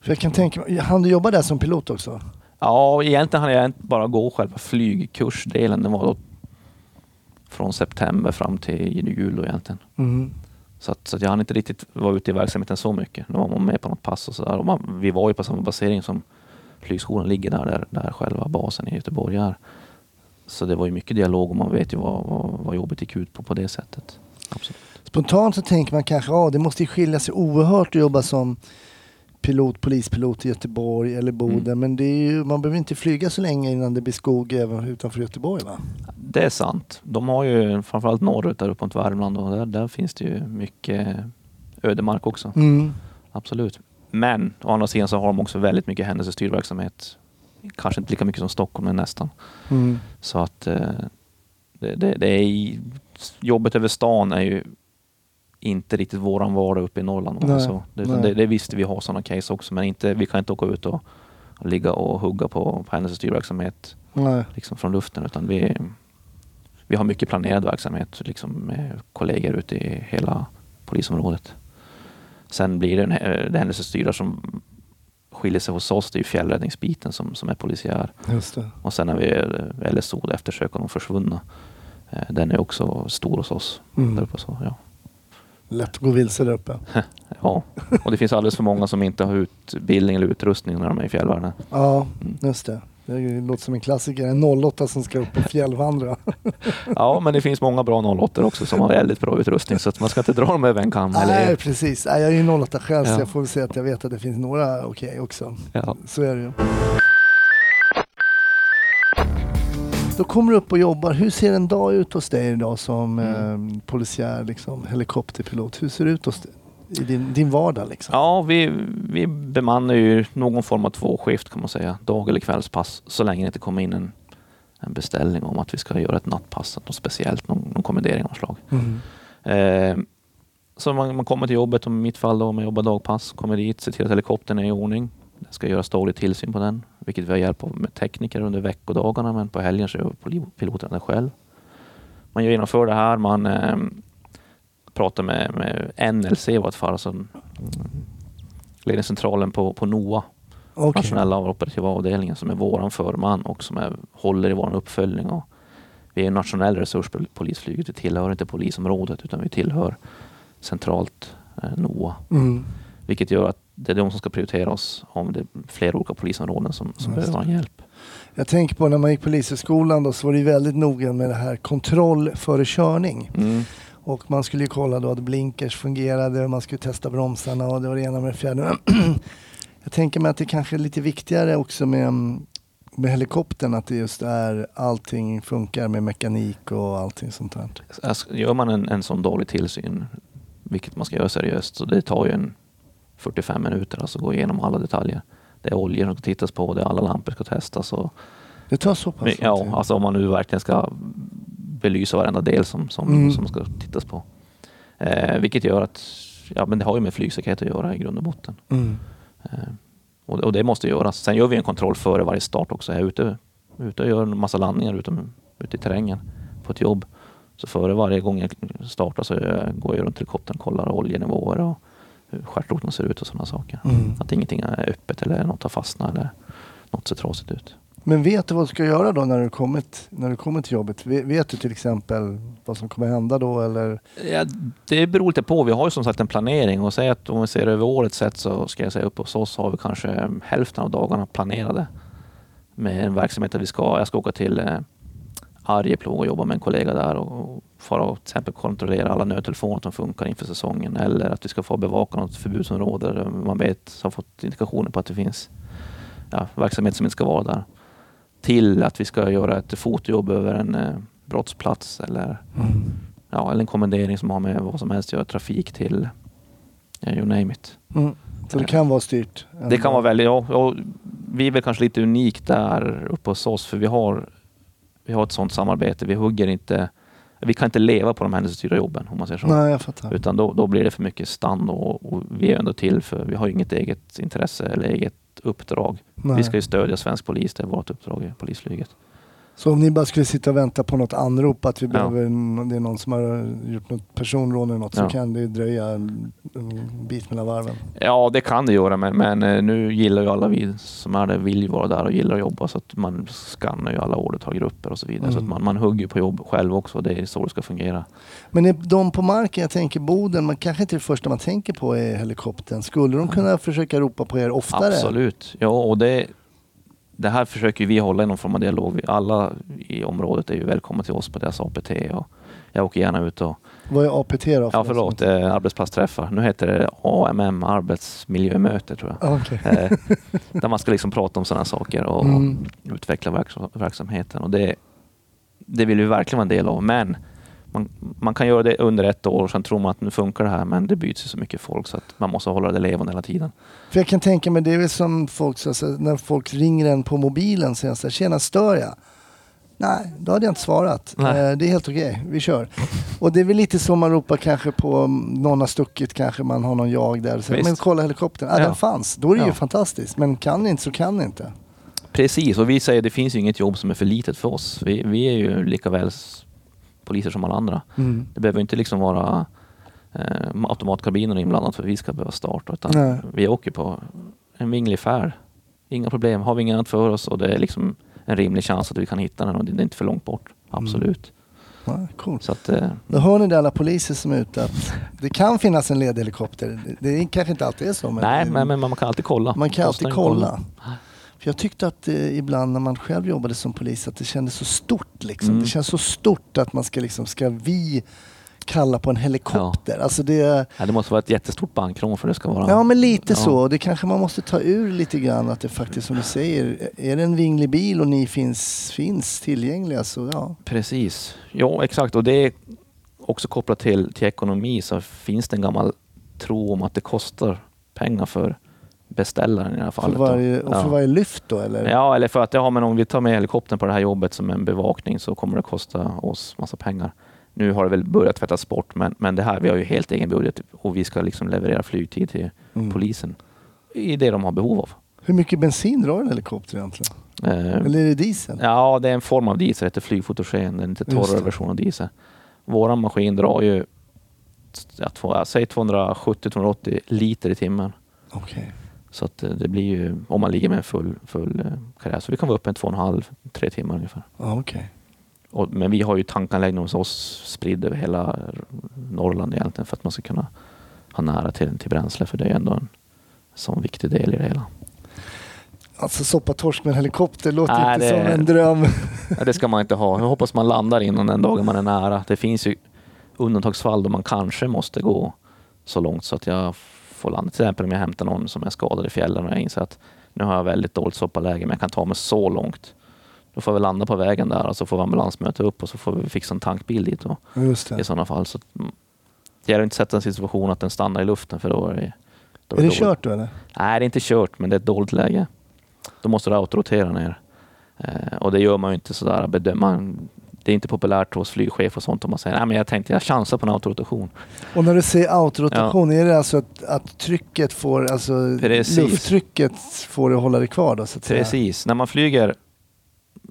För jag kan tänka mig, hann du jobba där som pilot också? Ja, egentligen hann jag inte bara gå själva flygkursdelen. Den var då från september fram till jul egentligen. Mm. Så, att, så att jag hann inte riktigt vara ute i verksamheten så mycket. Då var man med på något pass och sådär. Vi var ju på samma basering som flygskolan ligger där, där, där själva basen i Göteborg är. Så det var ju mycket dialog och man vet ju vad, vad, vad jobbet gick ut på på det sättet. Absolut. Spontant så tänker man kanske, ja det måste skilja sig oerhört att jobba som pilot, polispilot i Göteborg eller Boden. Mm. Men det är ju, man behöver inte flyga så länge innan det blir skog även utanför Göteborg va? Det är sant. De har ju framförallt norrut där uppe mot Värmland och där, där finns det ju mycket ödemark också. Mm. Absolut. Men å andra sidan så har de också väldigt mycket händelsestyrd verksamhet. Kanske inte lika mycket som Stockholm, men nästan. Mm. Så att eh, det, det, det är jobbet över stan är ju inte riktigt våran vardag uppe i Norrland. Nej, så det, det, det visste vi har sådana case också, men inte, vi kan inte åka ut och, och ligga och hugga på, på händelsestyrd verksamhet Nej. liksom från luften, utan vi, vi har mycket planerad verksamhet liksom med kollegor ute i hela polisområdet. Sen blir det en, det händelsestyrda som skiljer sig hos oss, det är fjällräddningsbiten som, som är polisiär. Och sen har vi eh, LSO, eftersök av de försvunna. Eh, Den är också stor hos oss. Mm. Där uppe, så, ja. Lätt att gå vilse där uppe. [laughs] ja, och det finns alldeles för många som inte har utbildning eller utrustning när de är i fjällvärlden. Ja, just det. Det låter som en klassiker. En 08 som ska upp och fjällvandra. [laughs] Ja, men det finns många bra 08 också som har väldigt bra utrustning så att man ska inte dra dem över en kam. Nej, Eller, precis. Nej, jag är ju 08 själv så Ja. jag får väl säga att jag vet att det finns några okej också. ja. Så är det ju. Då kommer du upp och jobbar. Hur ser en dag ut hos dig idag som Mm. eh, polisiär liksom, helikopterpilot? Hur ser det ut hos dig? i din, din vardag? Liksom? Ja, vi, vi bemannar ju någon form av tvåskift kan man säga. Dag eller kvällspass. Så länge det inte kommer in en, en beställning om att vi ska göra ett nattpass. Något speciellt, någon, någon kommendering av slag. Mm. Eh, så man, man kommer till jobbet, om i mitt fall då, om jag jobbar dagpass, kommer dit, ser till att helikoptern är i ordning. Det ska göras daglig tillsyn på den, vilket vi har hjälp av med tekniker under veckodagarna, men på helgen så gör pil- piloten det själv. Man genomför det här, man eh, pratar med, med NLC i vart fall, alltså ledningscentralen på, på NOA, Okej. nationella operativa avdelningen, som är våran förman och som är, håller i vår uppföljning. Och vi är en nationell resurs på polisflyget. Vi tillhör inte polisområdet utan vi tillhör centralt eh, NOA. Mm. Vilket gör att det är de som ska prioritera oss om det är flera olika polisområden som, som behöver vår hjälp. Jag tänker på när man gick polishögskolan då så var det väldigt noga med det här kontroll före körning. Mm. Och man skulle ju kolla då att blinkers fungerade, man skulle testa bromsarna och det var det ena med det fjärde. [clears throat] Jag tänker mig att det kanske är lite viktigare också med, med helikoptern, att det just är allting funkar med mekanik och allting sånt där. Gör man en, en sån dålig tillsyn, vilket man ska göra seriöst, så det tar ju en 45 minuter alltså gå igenom alla detaljer. Det är oljor som ska tittas på, det är alla lampor ska testas. Och, Det tar så pass Men, ja, tid. alltså om man nu verkligen ska belysa varenda del som, som, Mm. som ska tittas på. Eh, vilket gör att, ja men det har ju med flygsäkerhet att göra i grund och botten. Mm. Eh, och, och det måste göras. Sen gör vi en kontroll före varje start också. Jag är ute, ute och gör en massa landningar ute, ute i terrängen på ett jobb. Så före varje gång jag startar så jag, går jag runt helikoptern och kollar oljenivåer och hur stjärtroten ser ut och sådana saker. Mm. Att ingenting är öppet eller något har fastnat eller något ser trasigt ut. Men vet du vad du ska göra då när du kommit, när du kommer till jobbet? Vet, du till exempel vad som kommer hända då eller? Ja, det beror lite på. Vi har ju som sagt en planering och säg att om vi ser över årets sett så ska jag säga uppe hos oss har vi kanske hälften av dagarna planerade med en verksamhet där vi ska, jag ska åka till eh, Arjeplog och jobba med en kollega där och fara och till exempel kontrollera alla nödtelefoner som funkar inför säsongen eller att vi ska få bevaka något förbudsområde där man vet, har fått indikationer på att det finns ja, verksamhet som inte ska vara där. Till att vi ska göra ett fotojobb över en eh, brottsplats eller, ja, eller en kommendering som har med vad som helst att göra, trafik till, ja, you name it. Mm. Så det kan vara styrt? Det kan vara väldigt, ja, vi är väl kanske lite unikt där uppe hos oss för vi har, vi har ett sådant samarbete. Vi hugger inte, vi kan inte leva på de händelsestyrda jobben om man säger så. Nej, jag fattar. Utan då, då blir det för mycket stand och, och vi är ändå till för vi har inget eget intresse eller eget uppdrag. Nej. Vi ska ju stödja svensk polis, det är vårt uppdrag i polisflyget. Så om ni bara skulle sitta och vänta på något anrop att vi behöver, det är någon som har gjort något personrån eller något så Ja. kan det dröja en, en bit mellan varven. Ja, det kan det göra, men, men eh, nu gillar ju alla vi som är där, vill vara där och gillar att jobba så att man skannar ju alla ordertaggrupper och så vidare. Så att Mm. man, man hugger på jobb själv också. Det är så det ska fungera. Men är de på marken, jag tänker Boden, man kanske inte det första man tänker på är helikoptern. Skulle de kunna försöka ropa på er oftare? Absolut. Ja, och det, det här försöker vi hålla i någon form av dialog. Alla i området är ju välkomna till oss på deras APT. Och jag åker gärna ut och... Vad är APT då? Ja, för förlåt. något? Eh, arbetsplatsträffar. Nu heter det AMM, arbetsmiljömöte tror jag. Ah, okej. Eh, där man ska liksom prata om sådana saker och Mm. utveckla verks verksamheten. Och det, det vill vi verkligen vara en del av. Men man, man kan göra det under ett år och sen tror man att nu funkar det här. Men det byts ju så mycket folk så att man måste hålla det levande hela tiden. För jag kan tänka mig, det är väl som folk, så, så, när folk ringer en på mobilen och säger så här, tjena stör jag? Nej, då hade jag inte svarat. Nej. Eh, det är helt okej, vi kör. Och det är väl lite så man ropar kanske på om någon har stuckit, kanske man har någon jag där. Så, men kolla helikoptern, ah, Ja. den fanns. Då är det ju Ja. fantastiskt. Men kan ni inte så kan ni inte. Precis, och vi säger det finns ju inget jobb som är för litet för oss. Vi, vi är ju lika väl poliser som alla andra. Mm. Det behöver inte liksom vara eh, automatkarbiner inblandat för att vi ska behöva starta. Utan Nej. vi åker på en vinglig färd. Inga problem. Har vi inget annat för oss och det är liksom en rimlig chans att vi kan hitta den och det är inte för långt bort. Absolut. Ja, coolt. Så att, eh, Då hör ni det alla poliser som är ute att det kan finnas en ledig helikopter. Det, det är, kanske inte alltid är så. Men nej, det, men, men man kan alltid kolla. man kan alltid en kolla. För jag tyckte att eh, ibland när man själv jobbade som polis att det kändes så stort. Liksom. Mm. Det känns så stort att man ska liksom, ska vi kalla på en helikopter? Alltså det, Ja, det måste vara ett jättestort bankrån för det ska vara... ja men lite Ja. så. Det kanske man måste ta ur lite grann att det faktiskt som du säger, är det en vinglig bil och ni finns, finns tillgängliga så ja. Precis. Ja, exakt. Och det är också kopplat till, till ekonomi så finns det en gammal tro om att det kostar pengar för beställaren i det här För varje, och för ja. varje lyft då eller? ja, eller för att ja, men om vi tar med helikoptern på det här jobbet som en bevakning så kommer det kosta oss massa pengar. Nu har det väl börjat tvättas bort, men, men det här, vi har ju helt egen budget och vi ska liksom leverera flygtid till Mm. polisen i det de har behov av. Hur mycket bensin drar en helikopter egentligen? Eh, Eller är det diesel? Ja, det är en form av diesel, det heter flygfotogen, en lite torrare version av diesel. Våran maskin drar ju, säger 270-280 liter i timmen. Okej. Så eh, det blir ju, om man ligger med en full, full eh, karriär, så vi kan vara uppe en två och en halv, tre timmar ungefär. Okej. Och, men vi har ju tankanläggning hos oss spridd över hela Norrland egentligen för att man ska kunna ha nära till, till bränsle, för det är ändå en sån viktig del i det hela. Alltså soppatorsk med en helikopter låter Nej, inte det- som en dröm. Det ska man inte ha. Jag hoppas man landar innan den dagen man är nära. Det finns ju undantagsfall då man kanske måste gå så långt så att jag landa. Till exempel om jag hämtar någon som är skadad i fjällen och jag inser att nu har jag väldigt dåligt soppaläge men jag kan ta mig så långt. Då får vi landa på vägen där och så får vi ambulans möta upp och så får vi fixa en tankbil dit då, i det. sådana fall. Så att, mm, det gäller inte sätta en situation att den stannar i luften för då är det då Är det dåligt. kört då eller? Nej, det är inte kört, men det är ett dåligt läge. Då måste du autorotera ner. Eh, och det gör man ju inte sådär. Bedöma. Det är inte populärt hos flygchef och sånt om man säger nej men jag tänkte jag chansar på en autorotation. Och när du säger autorotation, är det alltså att, att trycket får, alltså Precis. lufttrycket får det hålla dig kvar då så att säga? Precis, när man flyger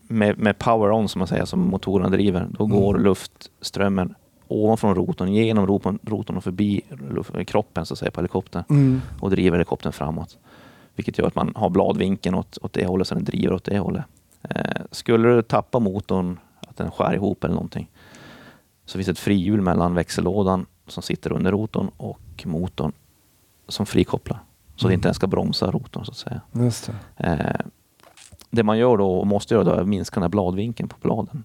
med, med power on som man säger, som motorerna driver, då Mm. går luftströmmen ovanför rotorn, genom rotorn, rotorn och förbi kroppen så att säga, på helikoptern Mm. och driver helikoptern framåt. Vilket gör att man har bladvinkeln åt, åt det hållet så den driver åt det hållet. Eh, skulle du tappa motorn, att den skär ihop eller någonting, så finns det ett frihjul mellan växellådan som sitter under rotorn och motorn som frikopplar. Så det Mm. inte ens ska bromsa rotorn så att säga. Just det. Eh, det man gör då och måste göra då är att minska den här bladvinkeln på bladen.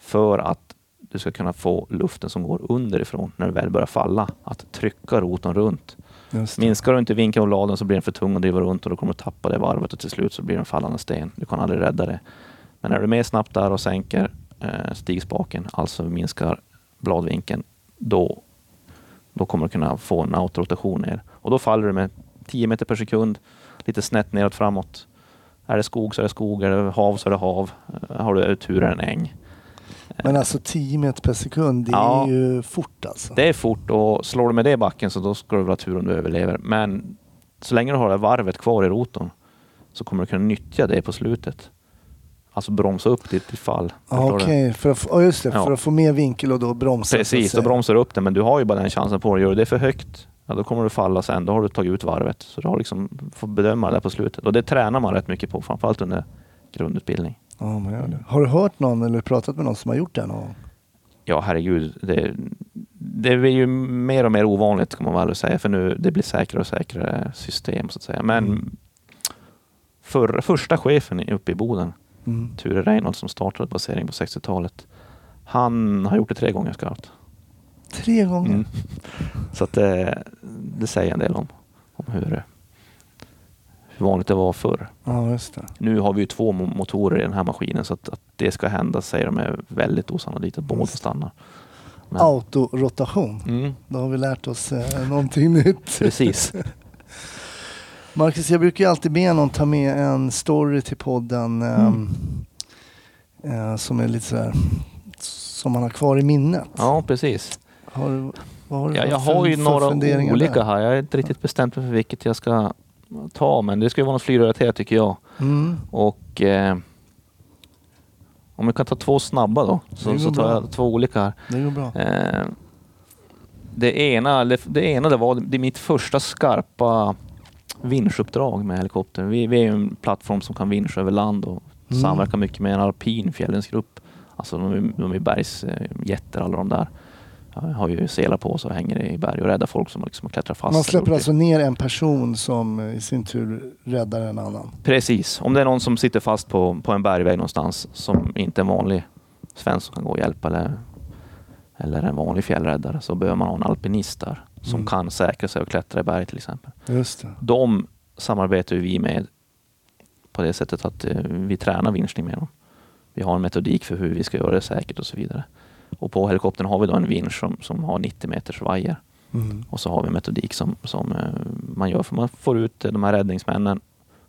för att du ska kunna få luften som går underifrån när du väl börjar falla, att trycka rotorn runt. Det. Minskar du inte vinkeln av bladen så blir den för tung att driva runt och då kommer du tappa det varvet och till slut så blir det en fallande sten. Du kan aldrig rädda det. Men är du med snabbt där och sänker eh, stigspaken, alltså minskar bladvinkeln, då, då kommer du kunna få en autorotation ner. Och då faller du med 10 meter per sekund, lite snett neråt framåt. Är det skog så är det skog, är det hav så är det hav. Eh, Har du tur är det en äng. Men alltså 10 meter per sekund, det Ja. är ju fort alltså. Det är fort och slår du med det i backen så då ska du ha tur om du överlever. Men så länge du har det varvet kvar i rotorn så kommer du kunna nyttja det på slutet. Alltså bromsa upp ditt ditt fall. Okej, för, att ja, just det, Ja. för att få mer vinkel och då bromsa. Precis, då bromsar du upp det men du har ju bara den chansen på det. Gör du det för högt, ja, då kommer du falla sen. Då har du tagit ut varvet. Så du har liksom får bedöma det på slutet. Och det tränar man rätt mycket på, framförallt under grundutbildning. Ja, man gör det. Har du hört någon eller pratat med någon som har gjort det någon gång? Ja, herregud. Det, det blir ju mer och mer ovanligt kan man väl säga, för nu det blir säkrare och säkrare system så att säga. Men Mm. för, första chefen uppe i Boden, Mm. Ture Reinholdt som startade basering på 60-talet, han har gjort det tre gånger skarpt. Tre gånger? Mm. Så att det, det säger en del om, om hur, hur vanligt det var förr. Ja, just det. Nu har vi ju två mo- motorer i den här maskinen så att, att det ska hända säger de är väldigt osannolikt att båda stannar. Men- Autorotation. Mm, Då har vi lärt oss eh, någonting nytt. precis. [laughs] Marcus, jag brukar ju alltid be någon ta med en story till podden Mm. eh, som är lite sådär som man har kvar i minnet. Ja, precis. Har du, har du Ja, för- jag har ju några olika där? här. Jag är inte riktigt bestämt för vilket jag ska ta, men det ska ju vara något flygrelaterat tycker jag. Mm. Och eh, om vi kan ta två snabba då, så, så tar bra. jag två olika här. Det går bra. Eh, det ena, det, det ena det var det mitt första skarpa vinschuppdrag med helikopter. Vi, vi är en plattform som kan vinscha över land och Mm. samverkar mycket med en alpin fjällensgrupp. Alltså de, de är bergsjätter alla de där. Har ju selar på sig och hänger i berg och räddar folk som liksom klättrar fast. Man släpper alltså ner en person som eh, i sin tur räddar en annan. Precis. Om det är någon som sitter fast på, på en bergväg någonstans som inte är en vanlig svensk som kan gå och hjälpa eller, eller en vanlig fjällräddare så behöver man ha en alpinist där som Mm. kan säkra sig och klättra i berg till exempel. Just det. De samarbetar vi med på det sättet att eh, vi tränar vinschning med dem. Vi har en metodik för hur vi ska göra det säkert och så vidare. Och på helikoptern har vi då en vinsch som, som har 90 meters vajer. Mm. Och så har vi en metodik som, som eh, man gör för man får ut de här räddningsmännen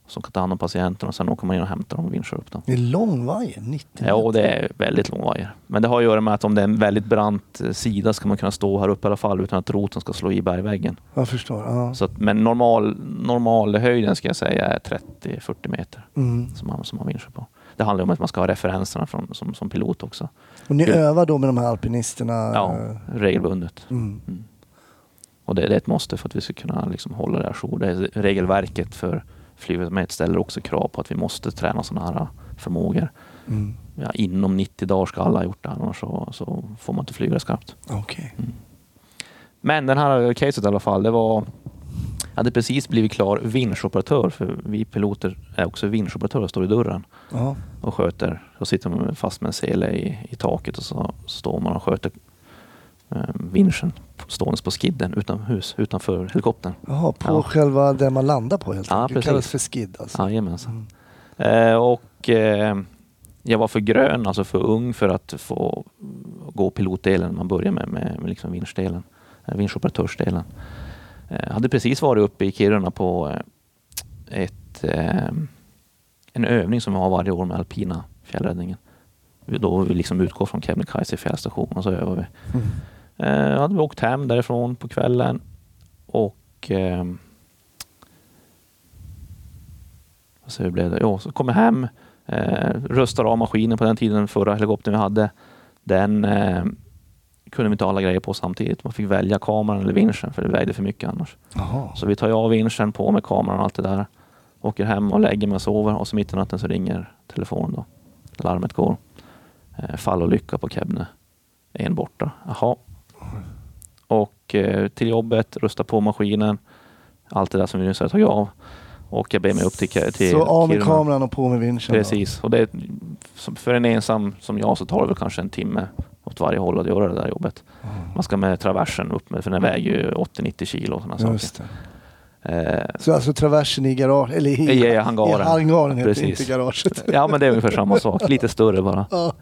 som kan ta hand om patienterna och sen åker man in och hämtar dem och vinschar upp dem. Det är lång vajer, 90 Ja, och meter. det är väldigt lång vajer. Men det har att göra med att om det är en väldigt brant eh, sida ska man kunna stå här uppe i alla fall utan att roten ska slå i bergväggen. Jag förstår. Ja. Så att, men normal, normal höjden ska jag säga är 30-40 meter Mm. som man, som man vinschar på. Det handlar om att man ska ha referenserna från, som, som pilot också. Och ni övar då med de här alpinisterna? Ja, regelbundet. Mm. Mm. Och det, det är ett måste för att vi ska kunna liksom hålla det ajour. Det är regelverket för flygverksamhet ställer också krav på att vi måste träna sådana här förmågor. Mm. Ja, inom 90 dagar ska alla ha gjort det, annars så, så får man inte flyga skarpt. Okej. Men den här caset i alla fall, det var... Jag hade precis blivit klar vinschoperatör, för vi piloter är också vinschoperatörer och står i dörren Ja. och sköter. Så sitter man fast med en sele i, i taket och så står man och sköter vinschen ståendes på skidden utomhus, utanför helikoptern. Jaha, på Ja. själva där man landar på helt Ja, enkelt. Det precis. kallas för skid alltså. Jajamensan. Mm. Eh, och eh, jag var för grön, alltså för ung för att få gå pilotdelen. Man börjar med, med, med liksom vinschdelen, eh, vinschoperatörsdelen. Eh, hade precis varit uppe i Kiruna på eh, ett, eh, en övning som vi har varje år med alpina fjällräddningen. Då vi liksom utgår från Kebnekaise fjällstation och så övar vi. Mm. Eh, hade vi åkt hem därifrån på kvällen och eh, vad säger, hur blev det? Jo, så kom jag hem, eh, röstade av maskinen på den tiden, förra helikoptern vi hade. Den eh, kunde vi inte ha alla grejer på samtidigt. Man fick välja kameran eller vinschen för det vägde för mycket annars. Jaha. Så vi tar av vinschen, på med kameran och allt det där. Åker hem och lägger mig och sover och så mitt i natten så ringer telefonen då. Larmet går. Eh, fallolycka på Kebne. En borta. Jaha. Och eh, till jobbet, rusta på maskinen. Allt det där som vi nyss hade tagit av. Och jag ber mig upp till, till Så av med Kiruna. kameran och på med vinschen. då. Precis. Och det, för en ensam som jag så tar det väl kanske en timme åt varje håll att göra det där jobbet. Man ska med traversen upp med, för den väger ju 80-90 kilo och sådana Just saker. det. Eh, Så alltså traversen i garage, eller i, I hangaren. i hangaren heter Precis. inte garaget. ja men det är ungefär samma sak, lite större bara. Ja.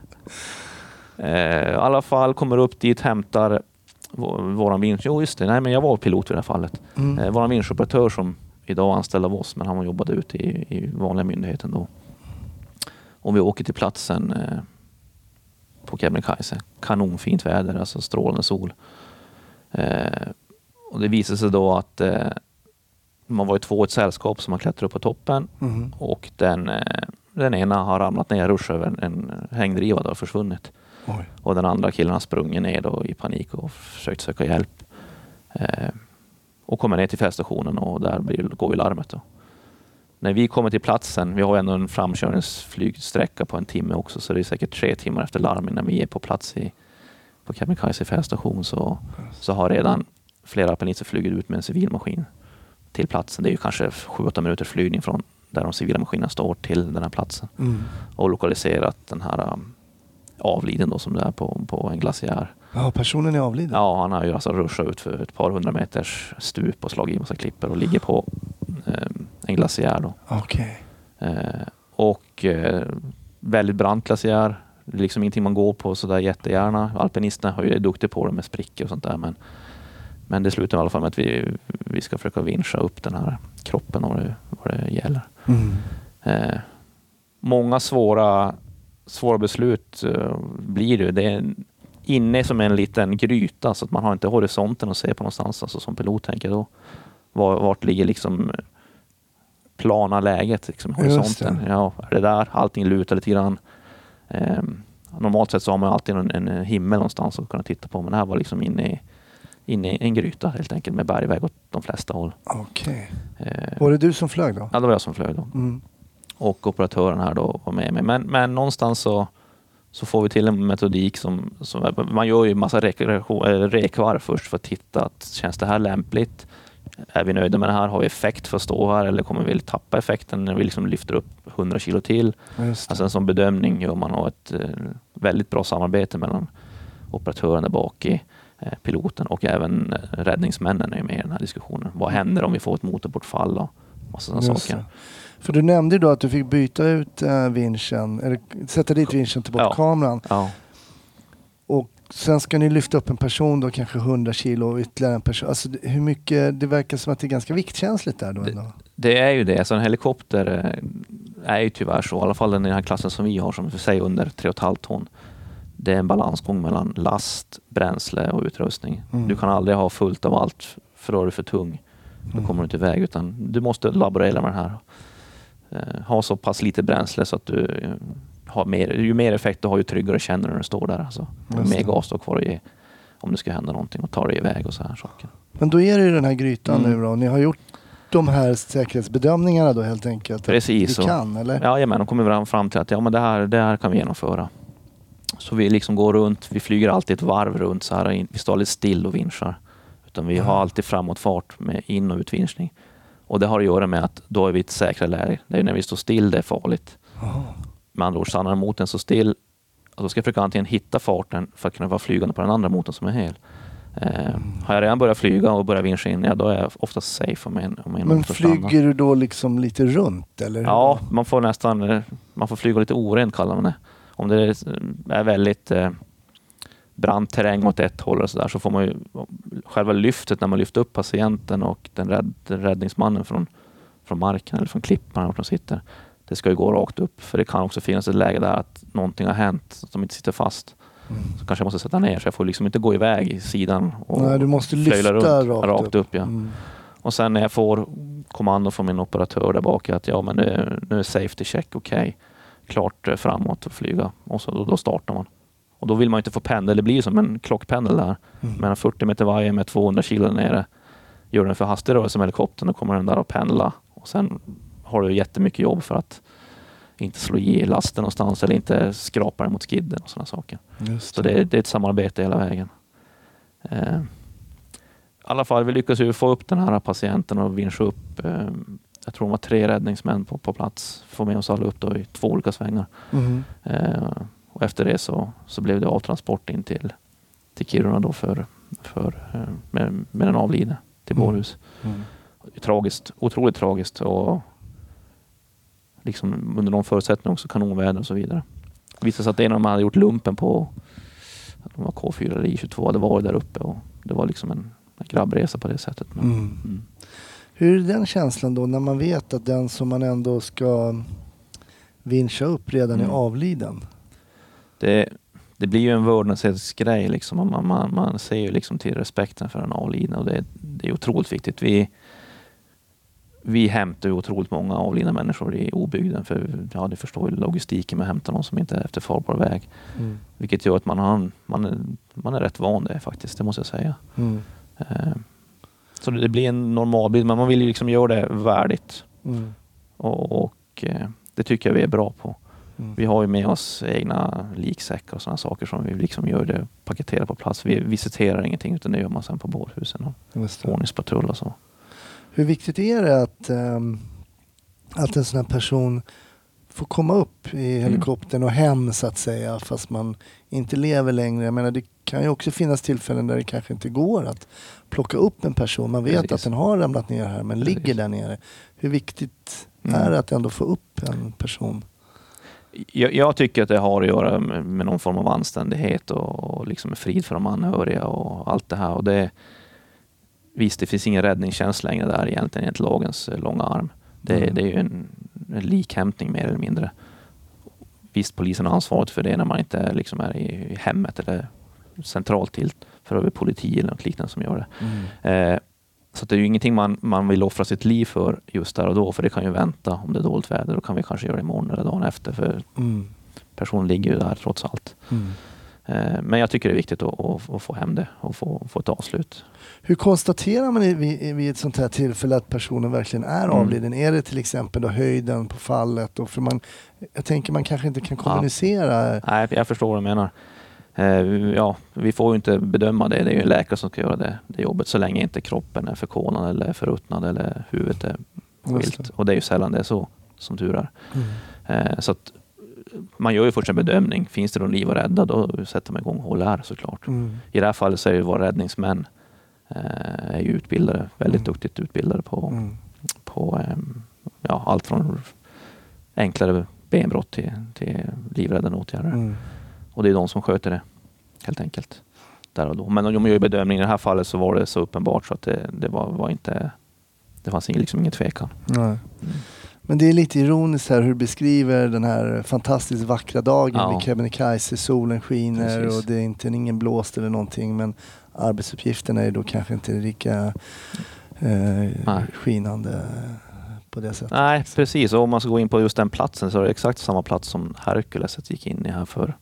Eh, I alla fall kommer upp dit, hämtar våran vinsch. Jo just det, nej men jag var pilot i det här fallet. Mm. Eh, våran vinschoperatör som idag är anställd av oss, men han jobbade ute i, i vanliga myndigheten då. Och vi åker till platsen eh, på Kebnekaise. Kanonfint väder, alltså strålande sol. Eh, och det visade sig då att eh, man var ju två i ett sällskap som har klättrat upp på toppen Mm. och den, eh, den ena har ramlat ner, ruschat över en, en hängdriva och försvunnit. Oj. Och den andra killen har sprungit ner då i panik och försökt söka hjälp. Eh, och kommer ner till färdstationen och där blir, går ju larmet. Då. När vi kommer till platsen, vi har ändå en framkörningsflygsträcka på en timme också, så det är säkert tre timmar efter larm innan vi är på plats i, på Kebnekaise färstation så, så har redan flera alpinister flugit ut med en civilmaskin till platsen. Det är ju kanske 7-8 minuters flygning från där de civila maskinerna står till den här platsen Mm. och lokaliserat den här um, avliden då som det är på, på en glaciär. Ja, personen är avliden? Ja, han har ju alltså ruschat ut för ett par hundra meters stup och slagit i massa klippor och ligger på um, en glaciär då. Okej. Eh, och eh, väldigt brant glaciär. Det är liksom ingenting man går på sådär jättegärna. Alpinisterna har ju är duktiga på det med sprickor och sånt där. Men, men det slutar i alla fall med att vi, vi ska försöka vinscha upp den här kroppen och vad det, vad det gäller. Mm. Eh, många svåra, svåra beslut eh, blir det. Det är inne som en liten gryta så att man har inte horisonten att se på någonstans. Alltså som pilot tänker då. Var, vart ligger liksom plana läget, liksom Just det. horisonten. Ja, är det där? Allting lutar lite grann. Eh, normalt sett så har man alltid en, en himmel någonstans att kunna titta på men det här var liksom inne i, inne i en gryta helt enkelt med bergväg åt de flesta håll. Okej. Eh, Var det du som flög då? ja, det var jag som flög då Mm. Och operatören här då var med mig. Men, men någonstans så, så får vi till en metodik som, som man gör ju massa rekvarv först för att titta att känns det här lämpligt? Är vi nöjda med det här? Har vi effekt för att stå här eller kommer vi tappa effekten när vi liksom lyfter upp 100 kilo till? Alltså en sån bedömning gör man och ett eh, väldigt bra samarbete mellan operatören där bak i eh, piloten och även eh, räddningsmännen är med i den här diskussionen. Vad händer om vi får ett motorbortfall och massa sådana saker? Det. För du nämnde ju då att du fick byta ut äh, vinschen, eller sätta dit vinschen, ta bort Ja. kameran. Ja. Och sen ska ni lyfta upp en person då, kanske 100 kilo och ytterligare en person. Alltså det- hur mycket, det verkar som att det är ganska viktkänsligt där då Det- ändå. Det är ju det. Så en helikopter eh, är ju tyvärr så, i alla fall den i den här klassen som vi har, som vi säger under 3,5 ton. Det är en balansgång mellan last, bränsle och utrustning. Mm. Du kan aldrig ha fullt av allt, för då är du för tung. Då Mm. kommer du inte iväg, utan du måste laborera med det här. Eh, ha så pass lite bränsle så att du eh, har mer, ju mer effekt du har, ju tryggare känner du när du står där. Alltså. Mer gas du har kvar att ge om det ska hända någonting och ta dig iväg och så här saker. Men då är det ju den här grytan Mm. nu då. Ni har gjort de här säkerhetsbedömningarna då helt enkelt. Precis Du så. kan eller? Ja, jajamän, de kommer fram- fram till att ja, men det, här, det här kan vi genomföra. Så vi liksom går runt, vi flyger alltid ett varv runt så här. Vi står aldrig still och vinschar. Utan vi har Ja. alltid framåtfart med in och utvinschning. Och det har att göra med att då är vi i ett säkrare läge. Det är när vi står still det är farligt. Jaha. Med andra ord, stannar motorn så still, och då ska jag försöka antingen hitta farten för att kunna vara flygande på den andra motorn som är hel. Eh, har jag redan börjat flyga och börjat vinscha in, ja då är jag oftast safe om en, om en Men motor stannar. flyger du då liksom lite runt eller? Ja, man får nästan eh, man får flyga lite orent kallar man det. Om det är väldigt eh, brant terräng åt ett håll och så där så får man ju själva lyftet när man lyfter upp patienten och den rädd, räddningsmannen från, från marken eller från klippan vart de sitter. Det ska ju gå rakt upp för det kan också finnas ett läge där att någonting har hänt så att de inte sitter fast. Mm. Så kanske jag måste sätta ner så jag får liksom inte gå iväg i sidan och Nej, du måste lyfta runt, rakt, rakt upp. ja. Mm. Och sen när jag får kommando från min operatör där bak att ja men nu, nu är safety check okej. Klart eh, framåt och flyga. Och så, då, då startar man. Och då vill man inte få pendel. Det blir som en klockpendel där. Mm. Mellan 40 meter vajer med 200 kilo nere. Gör den för hastig rörelse med helikoptern då kommer den där att pendla. Och sen har du jättemycket jobb för att inte slå i lasten någonstans eller inte skrapa den mot skidden och sådana saker. Just Så det, är- det är ett samarbete hela vägen. Eh, I alla fall, vi lyckas ju få upp den här patienten och vinscha upp eh, jag tror de var tre räddningsmän på, på plats. Få med oss alla upp då i två olika svängar. Mhm. Eh, och efter det så, så blev det avtransport in till, till Kiruna då för, för, eh, med, med den avlidne till Mm. bårhus. Mm. Tragiskt, otroligt tragiskt och liksom under de förutsättningarna också kanonväder och så vidare. Det visade sig att en av dem hade gjort lumpen på de var K4 eller I22 hade varit där uppe och det var liksom en, en grabbresa på det sättet. Men, Mm. mm. Hur är den känslan då när man vet att den som man ändå ska vincha upp redan är Mm. avliden? Det, det blir ju en vördnadsgrej. Liksom. Man, man, man ser ju liksom till respekten för den avlidna och det, det är otroligt viktigt. Vi, vi hämtar ju otroligt många avlidna människor i obygden för ja, det förstår ju logistiken med att hämta någon som inte är efter farbar väg. Mm. Vilket gör att man, har, man, är, man är rätt van det faktiskt, det måste jag säga. Mm. Eh, så det blir en normal bild, men man vill ju liksom göra det värdigt. Mm. Och, och eh, det tycker jag vi är bra på. Mm. Vi har ju med oss egna liksäckar och sådana saker som vi liksom gör det, paketerar på plats. Vi visiterar ingenting utan det gör man sen på bårhusen och ordningspatrull och så. Hur viktigt är det att, ehm, att en sån här person får komma upp Mm. i helikoptern och hem så att säga fast man inte lever längre. Jag menar det kan ju också finnas tillfällen där det kanske inte går att plocka upp en person. Man vet Precis. att den har ramlat ner här men Precis. ligger där nere. Hur viktigt Mm. är det att ändå få upp en person? Jag, jag tycker att det har att göra med, med någon form av anständighet och, och liksom frid för de anhöriga och allt det här. Och det, visst, det finns ingen räddningstjänst längre där egentligen enligt lagens eh, långa arm. Det, Mm. det är ju en, en likhämtning mer eller mindre. Visst, polisen har ansvaret för det när man inte liksom är i, i hemmet eller centralt till för över politi eller något liknande som gör det. Eh, så det är ju ingenting man, man vill offra sitt liv för just där och då, för det kan ju vänta om det är dåligt väder. Då kan vi kanske göra det imorgon eller dagen efter, för Mm. personen ligger ju där trots allt. Mm. Eh, men jag tycker det är viktigt att, att, att få hem det och få, få ett avslut. Hur konstaterar man i- vid, vid ett sånt här tillfälle att personen verkligen är Mm. avliden? Är det till exempel då höjden på fallet? Och för man, jag tänker man kanske inte kan kommunicera. Nej, jag förstår vad du menar. Eh, ja, vi får ju inte bedöma det. Det är ju en läkare som ska göra det, det jobbet så länge inte kroppen är förkolnad eller förruttnad eller huvudet är skilt. Och det är ju sällan det är så, som tur är. Mm. Eh, så att man gör ju först en bedömning. Finns det någon liv att rädda, då sätter man igång HLR såklart. Mm. I det här fallet så är ju våra räddningsmän eh, är ju utbildade, väldigt Mm. duktigt utbildade på, Mm. på ehm, ja, allt från enklare benbrott till, till livräddande åtgärder. Mm. Och det är de som sköter det helt enkelt. Där och då. Men de gör bedömningen. I det här fallet så var det så uppenbart så att det, det var, var inte det fanns liksom ingen tvekan. Nej. Men det är lite ironiskt här hur du beskriver den här fantastiskt vackra dagen Ja. vid Kebnekaise. Solen skiner Precis. och det är inte ingen blåst eller någonting men arbetsuppgifterna är då kanske inte lika eh, skinande på det sättet. Nej, precis. Och om man ska gå in på just den platsen så är det exakt samma plats som Hercules gick in i här för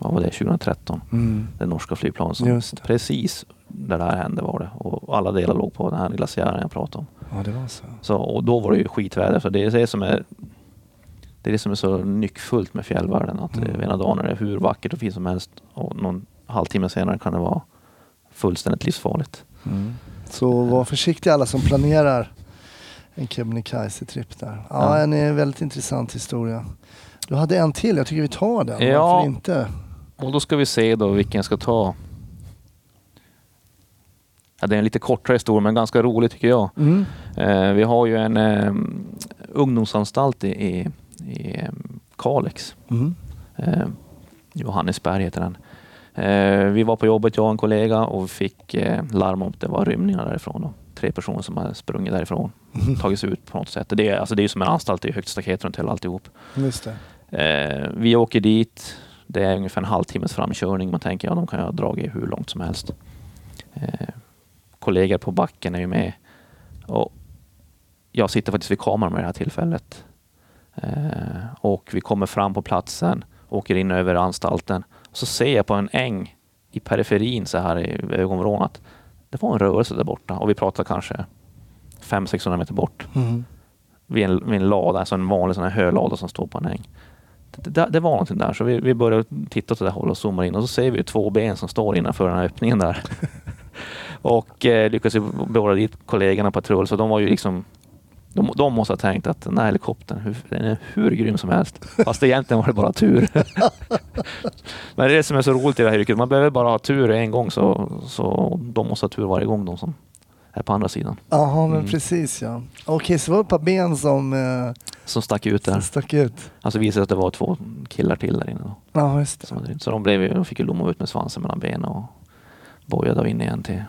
vad var det, 2013. Mm. Det norska flygplanet som precis där det här hände var det. Och alla delar låg på den här glaciären jag pratade om. Ja, det var så. Så, och då var det ju skitväder. Så det är det som är det är det som är så nyckfullt med fjällvärlden. Att Mm. ena dagen är det hur vackert och fint som helst och någon halvtimme senare kan det vara fullständigt livsfarligt. Mm. Så var försiktiga alla som planerar en Kebnekaise-tripp där. Ja, Ja. en väldigt intressant historia. Du hade en till, jag tycker vi tar den. Ja. Varför inte? Och då ska vi se då vilken jag ska ta. Ja, det är en lite kortare historia men ganska rolig tycker jag. Mm. Eh, vi har ju en eh, ungdomsanstalt i, i, i eh, Kalix. Mm. Eh, Johannesberg heter den. Eh, vi var på jobbet, jag och en kollega, och vi fick eh, larm om att det var rymningar därifrån. Då. Tre personer som hade sprungit därifrån, tagit sig ut på något sätt. Det är, alltså, det är ju som en anstalt, det är högt staket runt hela alltihop. Just det. Eh, vi åker dit. Det är ungefär en halvtimmes framkörning. Man tänker ja, de kan ju ha dragit hur långt som helst. Eh, kollegor på backen är ju med. Och jag sitter faktiskt vid kameran med det här tillfället. Eh, och vi kommer fram på platsen, åker in över anstalten. Och så ser jag på en äng i periferin så här i ögonvrån att det var en rörelse där borta. Och vi pratar kanske 500-600 meter bort Mm. vid en, vid en lada, alltså en vanlig sån här hölada som står på en äng. Det, det, var någonting där, så vi, vi började titta åt det där hållet och zoomar in och så ser vi två ben som står innanför den här öppningen där. [laughs] och eh, lyckades beordra dit kollegorna på patrull, så de var ju liksom De, de måste ha tänkt att den här helikoptern, hur, den är hur grym som helst. Fast egentligen var det bara tur. [laughs] Men det är det som är så roligt i det här yrket. Man behöver bara ha tur en gång så, så de måste ha tur varje gång de som är på andra sidan. Jaha, men Mm. precis ja. Okej, så var det ett par ben som, eh, Som stack ut där. som stack ut. Alltså visade att det var två killar till där inne. Då, Ja, just det. så de, blev, de fick ju lomma ut med svansen mellan benen och bojade in igen till...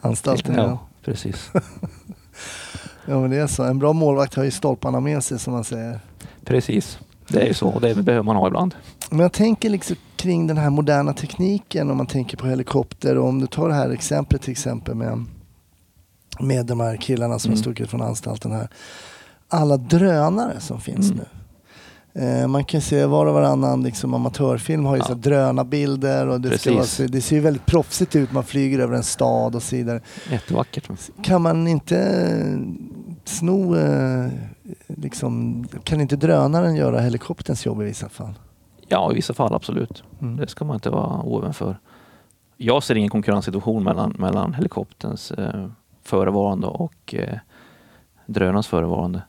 Anstalten, ja, ja. precis. [laughs] Ja, men det är så. En bra målvakt har ju stolparna med sig som man säger. precis. Det är ju så och det behöver man ha ibland. Men jag tänker liksom kring den här moderna tekniken om man tänker på helikopter och om du tar det här exemplet till exempel med, med de här killarna som Mm. har stuckit från anstalten här. Alla drönare som finns Mm. nu. Eh, man kan se var och varannan liksom, amatörfilm har ju Ja. drönarbilder och det, ska vara, det ser ju väldigt proffsigt ut. Man flyger över en stad och så vidare. Jättevackert. Kan man inte eh, sno, eh, liksom, kan inte drönaren göra helikopterns jobb i vissa fall? Ja, i vissa fall absolut. Mm. Det ska man inte vara oäven för. Jag ser ingen konkurrenssituation mellan, mellan helikopterns eh, förevarande och eh, drönarens förevarande.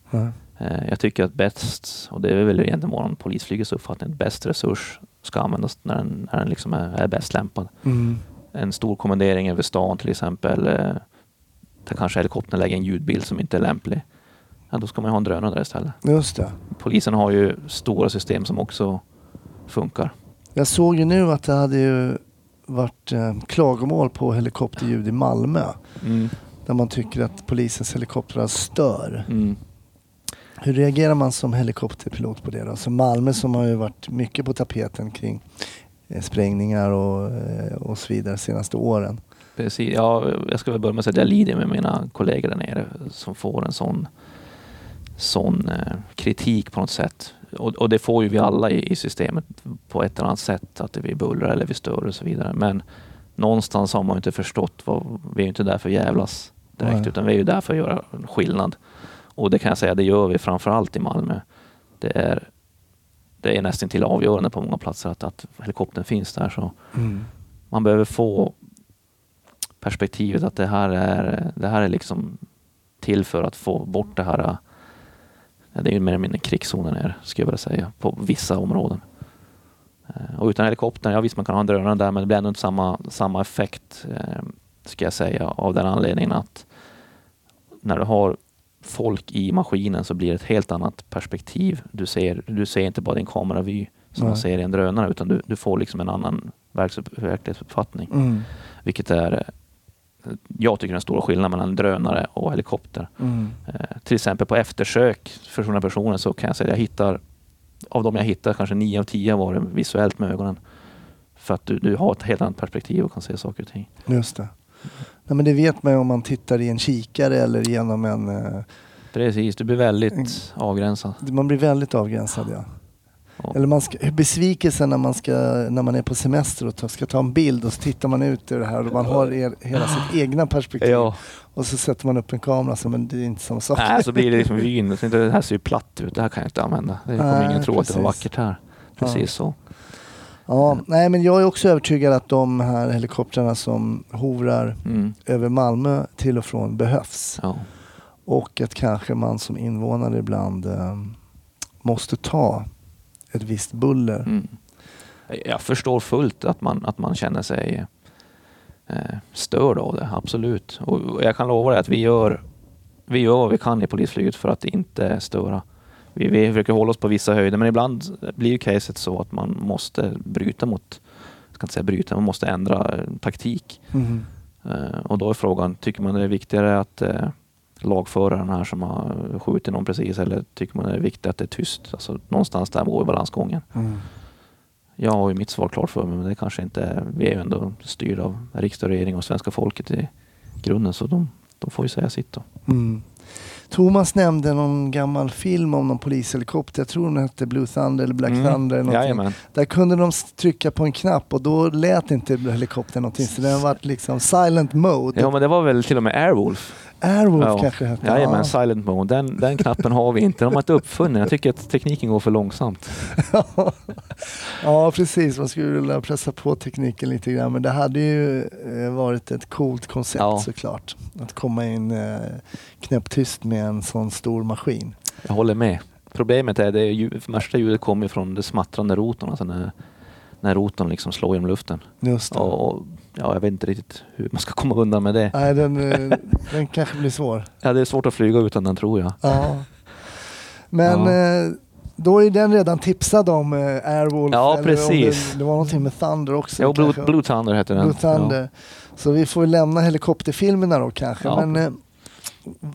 Eh, jag tycker att bäst, och det är väl egentligen vår polisflygets uppfattning, att bäst resurs ska användas när den, när den liksom är, är bäst lämpad. Mm. En stor kommendering över stan till exempel, eh, där kanske helikoptern lägger en ljudbild som inte är lämplig. Ja, då ska man ha en drönare där istället. Just det. Polisen har ju stora system som också funkar. Jag såg ju nu att det hade ju varit eh, klagomål på helikopterljud i Malmö. Mm. Där man tycker att polisens helikoptrar stör. Mm. Hur reagerar man som helikopterpilot på det då? Så Malmö som har ju varit mycket på tapeten kring eh, sprängningar och, eh, och så vidare de senaste åren. Precis. Ja, jag ska väl börja med att säga att jag lider med mina kollegor där nere som får en sån, sån eh, kritik på något sätt. Och, och det får ju vi alla i, i systemet på ett eller annat sätt, att vi bullrar eller vi stör och så vidare. Men någonstans har man inte förstått, vad, vi är ju inte där för att jävlas direkt, Nej. utan vi är ju där för att göra skillnad. Och det kan jag säga, det gör vi framförallt i Malmö. Det är, det är nästan till avgörande på många platser att, att helikoptern finns där. Så man behöver få perspektivet att det här är, det här är liksom till för att få bort det här. Det är ju mer eller mindre krigszonen är, skulle jag vilja säga, på vissa områden. Eh, Och utan helikoptern, ja visst man kan ha en drönare där men det blir ändå inte samma, samma effekt eh, ska jag säga av den anledningen att när du har folk i maskinen så blir det ett helt annat perspektiv. Du ser, du ser inte bara din kameravy som man Nej. ser i en drönare utan du, du får liksom en annan verklighetsuppfattning. Mm. Vilket är, jag tycker den stora skillnaden mellan drönare och helikopter. Mm. Eh, till exempel på eftersök för sådana personer så kan jag säga att jag hittar, av de jag hittar kanske nio av tio har varit visuellt med ögonen. För att du, du har ett helt annat perspektiv och kan se saker och ting. Just det. Nej, men det vet man ju om man tittar i en kikare eller genom en... eh, Precis, du blir väldigt avgränsad. Man blir väldigt avgränsad ja. Ja. Eller man ska, besvikelsen när man, ska, när man är på semester och ta, ska ta en bild och så tittar man ut ur det här och man har er, hela sitt egna perspektiv. Ja, Och så sätter man upp en kamera så men det är inte samma sak. nej, så blir det liksom [laughs] vyn. Det här ser ju platt ut, det här kan jag inte använda. Det kommer ingen tro att det var vackert här. Precis så. Ja, nej men jag är också övertygad att de här helikoptrarna som hovrar Mm. över Malmö till och från behövs. Ja. Och att kanske man som invånare ibland eh, måste ta ett visst buller. Mm. Jag förstår fullt att man, att man känner sig eh, störd av det, absolut. Och och jag kan lova dig att vi gör, vi gör vad vi kan i polisflyget för att inte störa. Vi, vi försöker hålla oss på vissa höjder, men ibland blir ju caset så att man måste bryta mot, jag ska inte säga bryta, man måste ändra eh, taktik. Mm. Eh, och då är frågan, tycker man det är viktigare att eh, lagföra den här som har skjutit någon precis eller tycker man det är viktigt att det är tyst? Alltså, någonstans där går balansgången. Mm. Jag har ju mitt svar klart för mig, men det kanske inte är, Vi är ju ändå styrda av riksdag och regering och svenska folket i grunden, så de, de får ju säga sitt då. Mm. Thomas nämnde någon gammal film om någon polishelikopter. Jag tror den hette Blue Thunder eller Black Thunder. Eller. Mm. Jajamän. Där kunde de trycka på en knapp och då lät inte helikoptern någonting. Så den var liksom silent mode. Ja, men det var väl till och med Airwolf. Airwolf Ja. kanske hette. Ja. silent mode. Den, den knappen har vi inte. De har inte uppfunnit den. Jag tycker att tekniken går för långsamt. [laughs] ja, precis. Man skulle vilja pressa på tekniken lite grann. Men det hade ju eh, varit ett coolt koncept Ja. såklart. Att komma in eh, knäpptyst med en sån stor maskin. Jag håller med. Problemet är det ljud, värsta ljudet kommer från det smattrande rotorn. Alltså när, när rotorn liksom slår genom luften. Just det. Och, och, ja, jag vet inte riktigt hur man ska komma undan med det. Nej, den, eh, den kanske blir svår. Ja, det är svårt att flyga utan den tror jag. Ja. Men Ja. eh, då är den redan tipsad om eh, Airwolf. Ja, precis. Det, det var någonting med Thunder också. Ja, Blue. Blue Thunder heter den. Blue Thunder. Så vi får lämna helikopterfilmerna då kanske. Ja. Men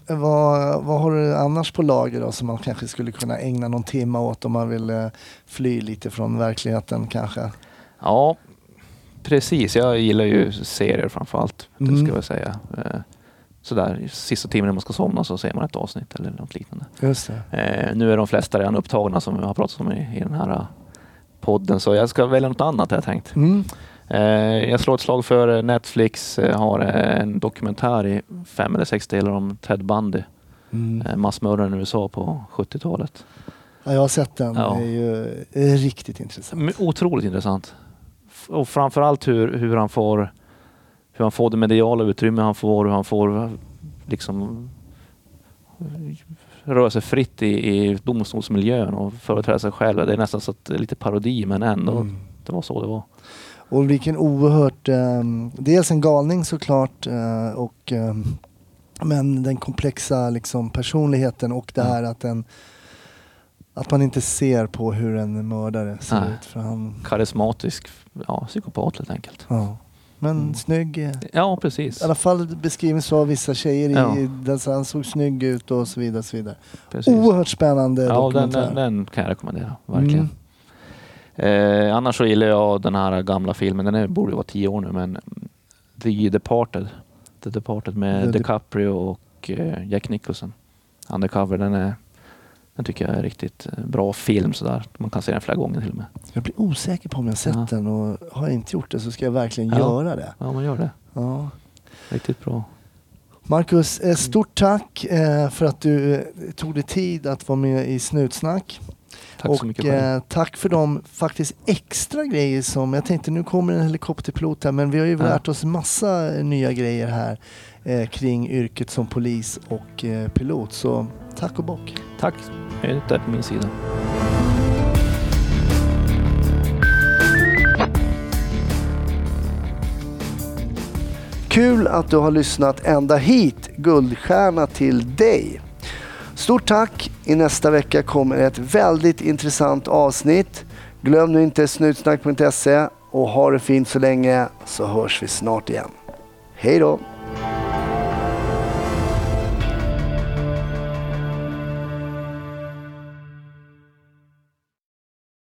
vad, vad har du annars på lager då som man kanske skulle kunna ägna någon timme åt om man vill eh, fly lite från verkligheten kanske? Ja. precis. Jag gillar ju serier framför allt. Det Mm. ska jag säga. Eh, Sådär, sista timmen när man ska somna så ser man ett avsnitt eller något liknande. Just det. Eh, nu är de flesta redan upptagna som vi har pratat om i, i den här podden så jag ska välja något annat har jag tänkt. Mm. Eh, jag slår ett slag för eh, Netflix eh, har en dokumentär i fem eller sex delar om Ted Bundy, Mm. massmördaren i USA på 70-talet. Ja, jag har sett den. Ja. Det är ju riktigt intressant. Otroligt intressant. Och framförallt hur, hur han får hur han får det mediala utrymme han får, hur han får liksom röra sig fritt i, i domstolsmiljön och företräda sig själv. Det är nästan så att lite parodi men ändå, Mm. det var så det var. Och vilken oerhört, eh, dels en galning såklart, eh, och, eh, men den komplexa liksom, personligheten och det här att, den, att man inte ser på hur en mördare ser Nej. ut. För han, Karismatisk ja, psykopat helt enkelt. ja. Men Mm. snygg, eh, Ja, precis. i alla fall beskrivs så av vissa tjejer, Ja. i, där han såg snygg ut och så vidare. Och så vidare. precis. Oerhört spännande Ja, den, dokumentär. den, den kan jag rekommendera. Verkligen. Mm. Eh, annars så gillar jag den här gamla filmen. Den är, borde vara tio år nu, men The Departed. The Departed med The DiCaprio och eh, Jack Nicholson. Undercover. Den, är, den tycker jag är riktigt eh, bra film sådär. Man kan se den flera gånger till och med. Jag blir osäker på om jag sett Ja. den och har jag inte gjort det så ska jag verkligen Ja. göra det. Ja, man gör det. Ja. Riktigt bra. Marcus, eh, stort tack eh, för att du tog dig tid att vara med i Snutsnack. Tack och så mycket eh, tack för de faktiskt extra grejer som, jag tänkte nu kommer en helikopterpilot här men vi har ju Ja. lärt oss massa eh, nya grejer här eh, kring yrket som polis och eh, pilot. Så tack och bock. Tack. Jag är inte på min sida. Kul att du har lyssnat ända hit. Guldstjärna till dig. Stort tack. I nästa vecka kommer ett väldigt intressant avsnitt. Glöm nu inte snutsnack.se och ha det fint så länge så hörs vi snart igen. Hej då!